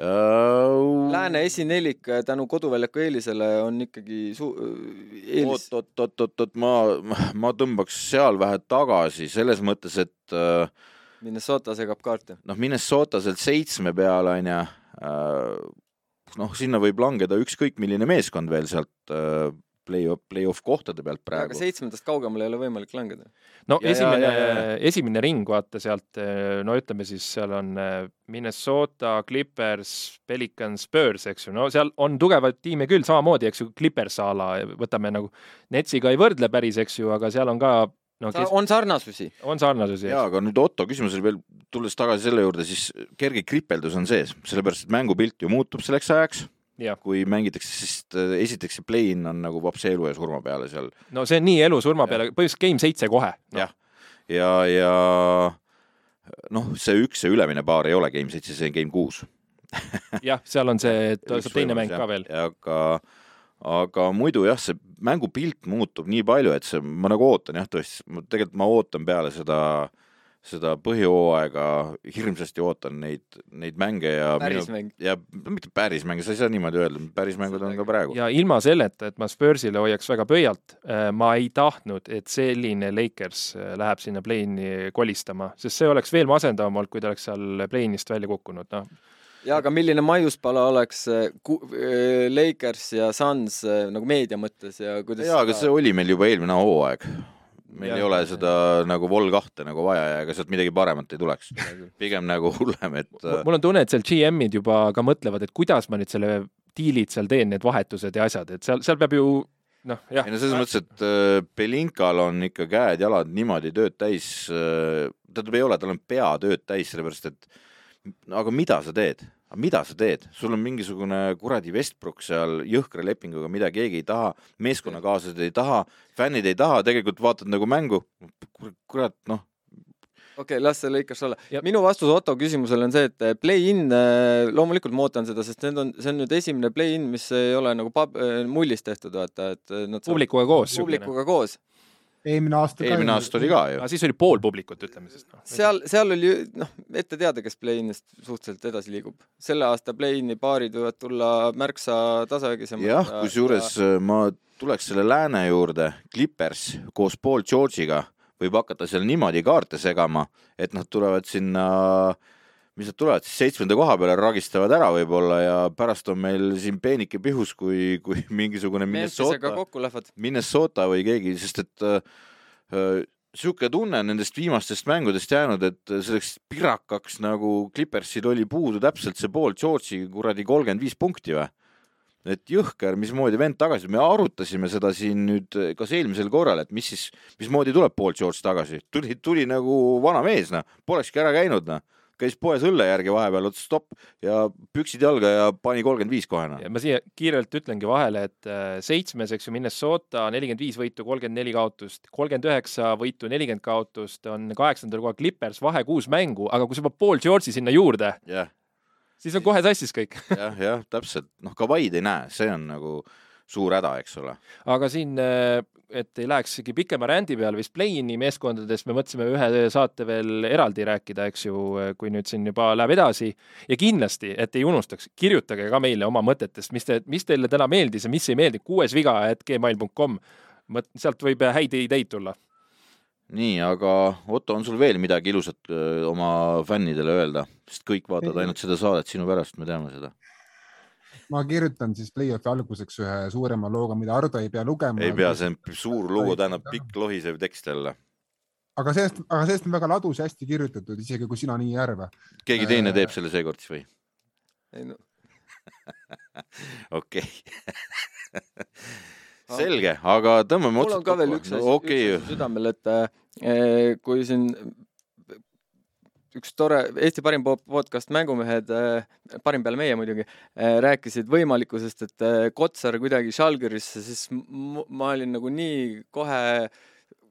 uh.... Lääne esinelik äh, tänu koduväljaku eelisele on ikkagi su-, äh, eelis. oot, oot, oot, oot, oot, ma, ma tõmbaks seal vähe tagasi selles mõttes, et uh, Minnesota segab kaarte. noh, Minnesota sealt seitsme peale on ju uh,, noh, sinna võib langeda ükskõik milline meeskond veel sealt uh, play-off, play-off kohtade pealt praegu. aga seitsmendast kaugemale ei ole võimalik langeda. no ja, esimene, esimene ring, vaata sealt, no ütleme siis seal on eh, Minnesota, Clippers, Pelicans, Spurs, eks ju, no seal on tugevaid tiime küll, samamoodi, eks ju, Clippers a la, võtame nagu, Netsiga ei võrdle päris, eks ju, aga seal on ka no, kes... on sarnasusi. on sarnasusi. jaa, aga nüüd Otto küsimus oli veel, tulles tagasi selle juurde, siis kerge kripeldus on sees, sellepärast et mängupilt ju muutub selleks ajaks kui mängitakse, sest äh, esiteks see play-in on nagu vapsi elu ja surma peale seal. no see on nii elu-surma peale, põhimõtteliselt game seitse kohe. No.. jah, ja, ja, ja noh, see üks, see ülemine paar ei ole game seitse, see on game kuus. Jah, seal on see, et saab teine mäng ka veel. aga, aga muidu jah, see mängupilt muutub nii palju, et see, ma nagu ootan jah, tõesti, tegelikult ma ootan peale seda äh, seda põhijooaega hirmsasti ootan neid, neid mänge ja pärismäng. ja mitte pärismänge, sa ei saa niimoodi öelda, pärismängud on ka praegu. ja ilma selleta, et ma Spursile hoiaks väga pöialt, äh, ma ei tahtnud, et selline Lakers äh, läheb sinna play-in'i kolistama, sest see oleks veel masendavam olnud, kui ta oleks seal play-in'ist välja kukkunud, noh ja aga milline maiuspala oleks äh, Lakers ja Suns nagu meedia mõttes ja kuidas jaa, aga see oli meil juba eelmine hooaeg meil ja, ei ole seda ja. nagu vol kahte nagu vaja ja ega sealt midagi paremat ei tuleks. pigem nagu hullem, et. mul on tunne, et seal GM-id juba ka mõtlevad, et kuidas ma nüüd selle diilid seal teen, need vahetused ja asjad, et seal, seal peab ju noh, jah. ei no selles mõttes, et äh, Belinkal on ikka käed-jalad niimoodi tööd täis äh,, tähendab, ei ole, tal on pea tööd täis, sellepärast et aga mida sa teed? Aga mida sa teed, sul on mingisugune kuradi Westbrook seal jõhkra lepinguga, mida keegi ei taha, meeskonnakaaslased ei taha, fännid ei taha, tegelikult vaatad nagu mängu, kurat, noh, okei okay,, las see lõikas olla. minu vastus Otto küsimusele on see, et eh, play-in, eh, loomulikult ma ootan seda, sest need on, see on nüüd esimene play-in, mis ei ole nagu pab-, eh, mullist tehtud, vaata, et nad publikuga koos. publikuga koos eelmine aasta ka. eelmine aasta oli ka ju. siis oli pool publikut, ütleme siis no.. seal, seal oli noh, ette teada, kes play-in'ist suhteliselt edasi liigub. selle aasta play-in'i paarid võivad tulla märksa tasavägisemad. jah, kusjuures ja... ma tuleks selle lääne juurde, Clippers koos Paul George'iga võib hakata seal niimoodi kaarte segama, et nad tulevad sinna, mis nad tulevad siis seitsmenda koha peale, ragistavad ära võib-olla ja pärast on meil siin peenike pihus, kui, kui mingisugune Minnesota, Minnesota või keegi, sest et äh, äh sihuke tunne nendest viimastest mängudest jäänud, et selleks pirakaks nagu Clippersil oli puudu täpselt see pool George'i kuradi kolmkümmend viis punkti või? Et jõhker, mismoodi vend tagasi, me arutasime seda siin nüüd kas eelmisel korral, et mis siis, mismoodi tuleb Paul George tagasi, tuli, tuli nagu vana mees, noh, polekski ära käinud, noh käis poes õlle järgi vahepeal, ütles stopp ja püksid jalga ja pani kolmkümmend viis kohe. ma siia kiirelt ütlengi vahele, et äh, seitsmes, eks ju, Minnesota nelikümmend viis võitu, kolmkümmend neli kaotust, kolmkümmend üheksa võitu, nelikümmend kaotust, on kaheksandal kohal Clippers, vahe kuus mängu, aga kui sa paned Paul George'i sinna juurde yeah siis on kohe sassis kõik jah, jah, täpselt, noh, Kawai'd ei näe, see on nagu suur häda, eks ole. aga siin, äh, et ei läheksegi pikema rändi peale, vist play-in'i meeskondadest me mõtlesime ühe saate veel eraldi rääkida, eks ju, kui nüüd siin juba läheb edasi. ja kindlasti, et ei unustaks, kirjutage ka meile oma mõtetest, mis te, mis teile täna meeldis ja mis ei meeldi, kuues viga, et gmail.com. sealt võib häid ideid tulla nii, aga Otto, on sul veel midagi ilusat öö, oma fännidele öelda, sest kõik vaatavad ainult seda saadet sinu pärast, me teame seda. Ma kirjutan siis play-off'i alguseks ühe suurema looga, mida Ardo ei pea lugema. ei pea, see on suur lugu, tähendab pikk lohisev tekst jälle. aga sellest, aga sellest on väga ladus ja hästi kirjutatud, isegi kui sina nii ei arva. keegi teine teeb selle seekord siis või? ei no. okei selge, aga tõmbame otsad kokku. mul on ka veel üks asi okay. südamel, et äh, kui siin üks tore Eesti parim podcast Mängumehed, äh, parim peale meie muidugi, äh, rääkisid võimalikkusest, et Kotsar kuidagi Žalgirisse, siis ma olin nagu nii kohe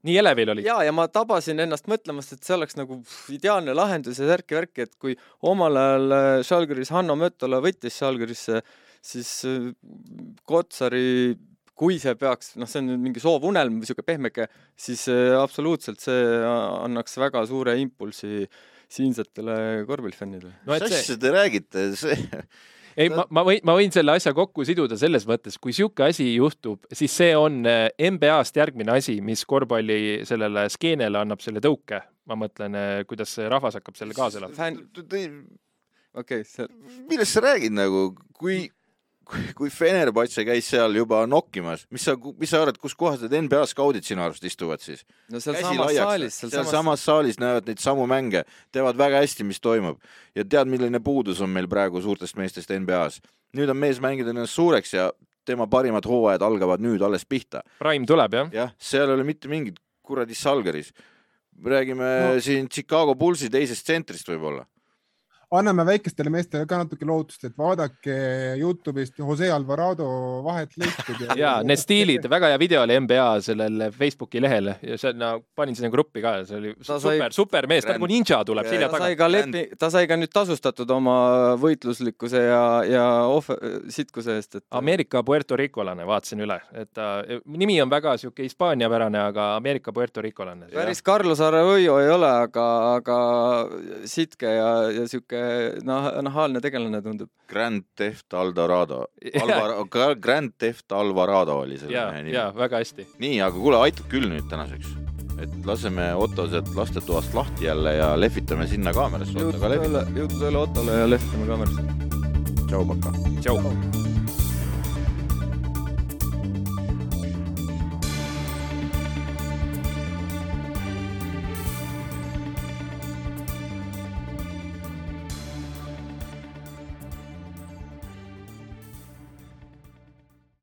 nii elevil olid? ja, ja ma tabasin ennast mõtlemast, et see oleks nagu ideaalne lahendus ja särki-värki, et kui omal ajal Žalgiris Hanno Mötola võttis Žalgirisse, siis Kotsari kui see peaks, noh, see on nüüd mingi soovunelm või niisugune pehmeke, siis äh, absoluutselt see annaks väga suure impulsi siinsetele korvpallifännidele. no mis asja te räägite, see ei, ma, ma võin, ma võin selle asja kokku siduda selles mõttes, kui niisugune asi juhtub, siis see on äh, NBA-st järgmine asi, mis korvpalli sellele skeenele annab selle tõuke. ma mõtlen, äh, kuidas see rahvas hakkab selle kaasa elama. okei, see. millest sa räägid nagu, kui kui, kui Fenerbahce käis seal juba nokkimas, mis sa, mis sa arvad, kus kohas need NBA skaudid sinu arust istuvad siis? no sealsamas saalis. sealsamas samas saalis näevad neid samu mänge, teavad väga hästi, mis toimub ja tead, milline puudus on meil praegu suurtest meestest NBA-s. nüüd on mees mänginud ennast suureks ja tema parimad hooajad algavad nüüd alles pihta. Prime tuleb jah? jah, seal ei ole mitte mingit kuradi Salgeris. räägime no. siin Chicago Bullsi teisest tsentrist võib-olla anname väikestele meestele ka natuke lootust, et vaadake Youtube'ist Jose Alvarado vahet lõikud. ja, ja need stiilid, väga hea video oli NBA sellel Facebooki lehel ja see no, panin sinna gruppi ka, see oli ta super sai..., super mees, ta nagu ninja tuleb selja taga. sai ka lepi, ta sai ka nüüd tasustatud oma võitluslikkuse ja, ja ohv-, sitkuse eest, et. Ameerika Puerto Ricolane, vaatasin üle, et ta nimi on väga sihuke hispaaniapärane, aga Ameerika Puerto Ricolane. päris Carlos Arroyo ei ole, aga, aga sitke ja, ja sihuke noh, nahaalne tegelane tundub. Grand Theft Aldorado Alvar-, Grand Theft Alvarado oli selle mehe nimi. jaa, väga hästi. nii, aga kuule, aitab küll nüüd tänaseks. et laseme Otto sealt lastetoast lahti jälle ja lehvitame sinna kaamerasse. jõudu tööle, jõudu tööle Ottole ja lehvitame kaamerasse. tšau, Paka. tšau.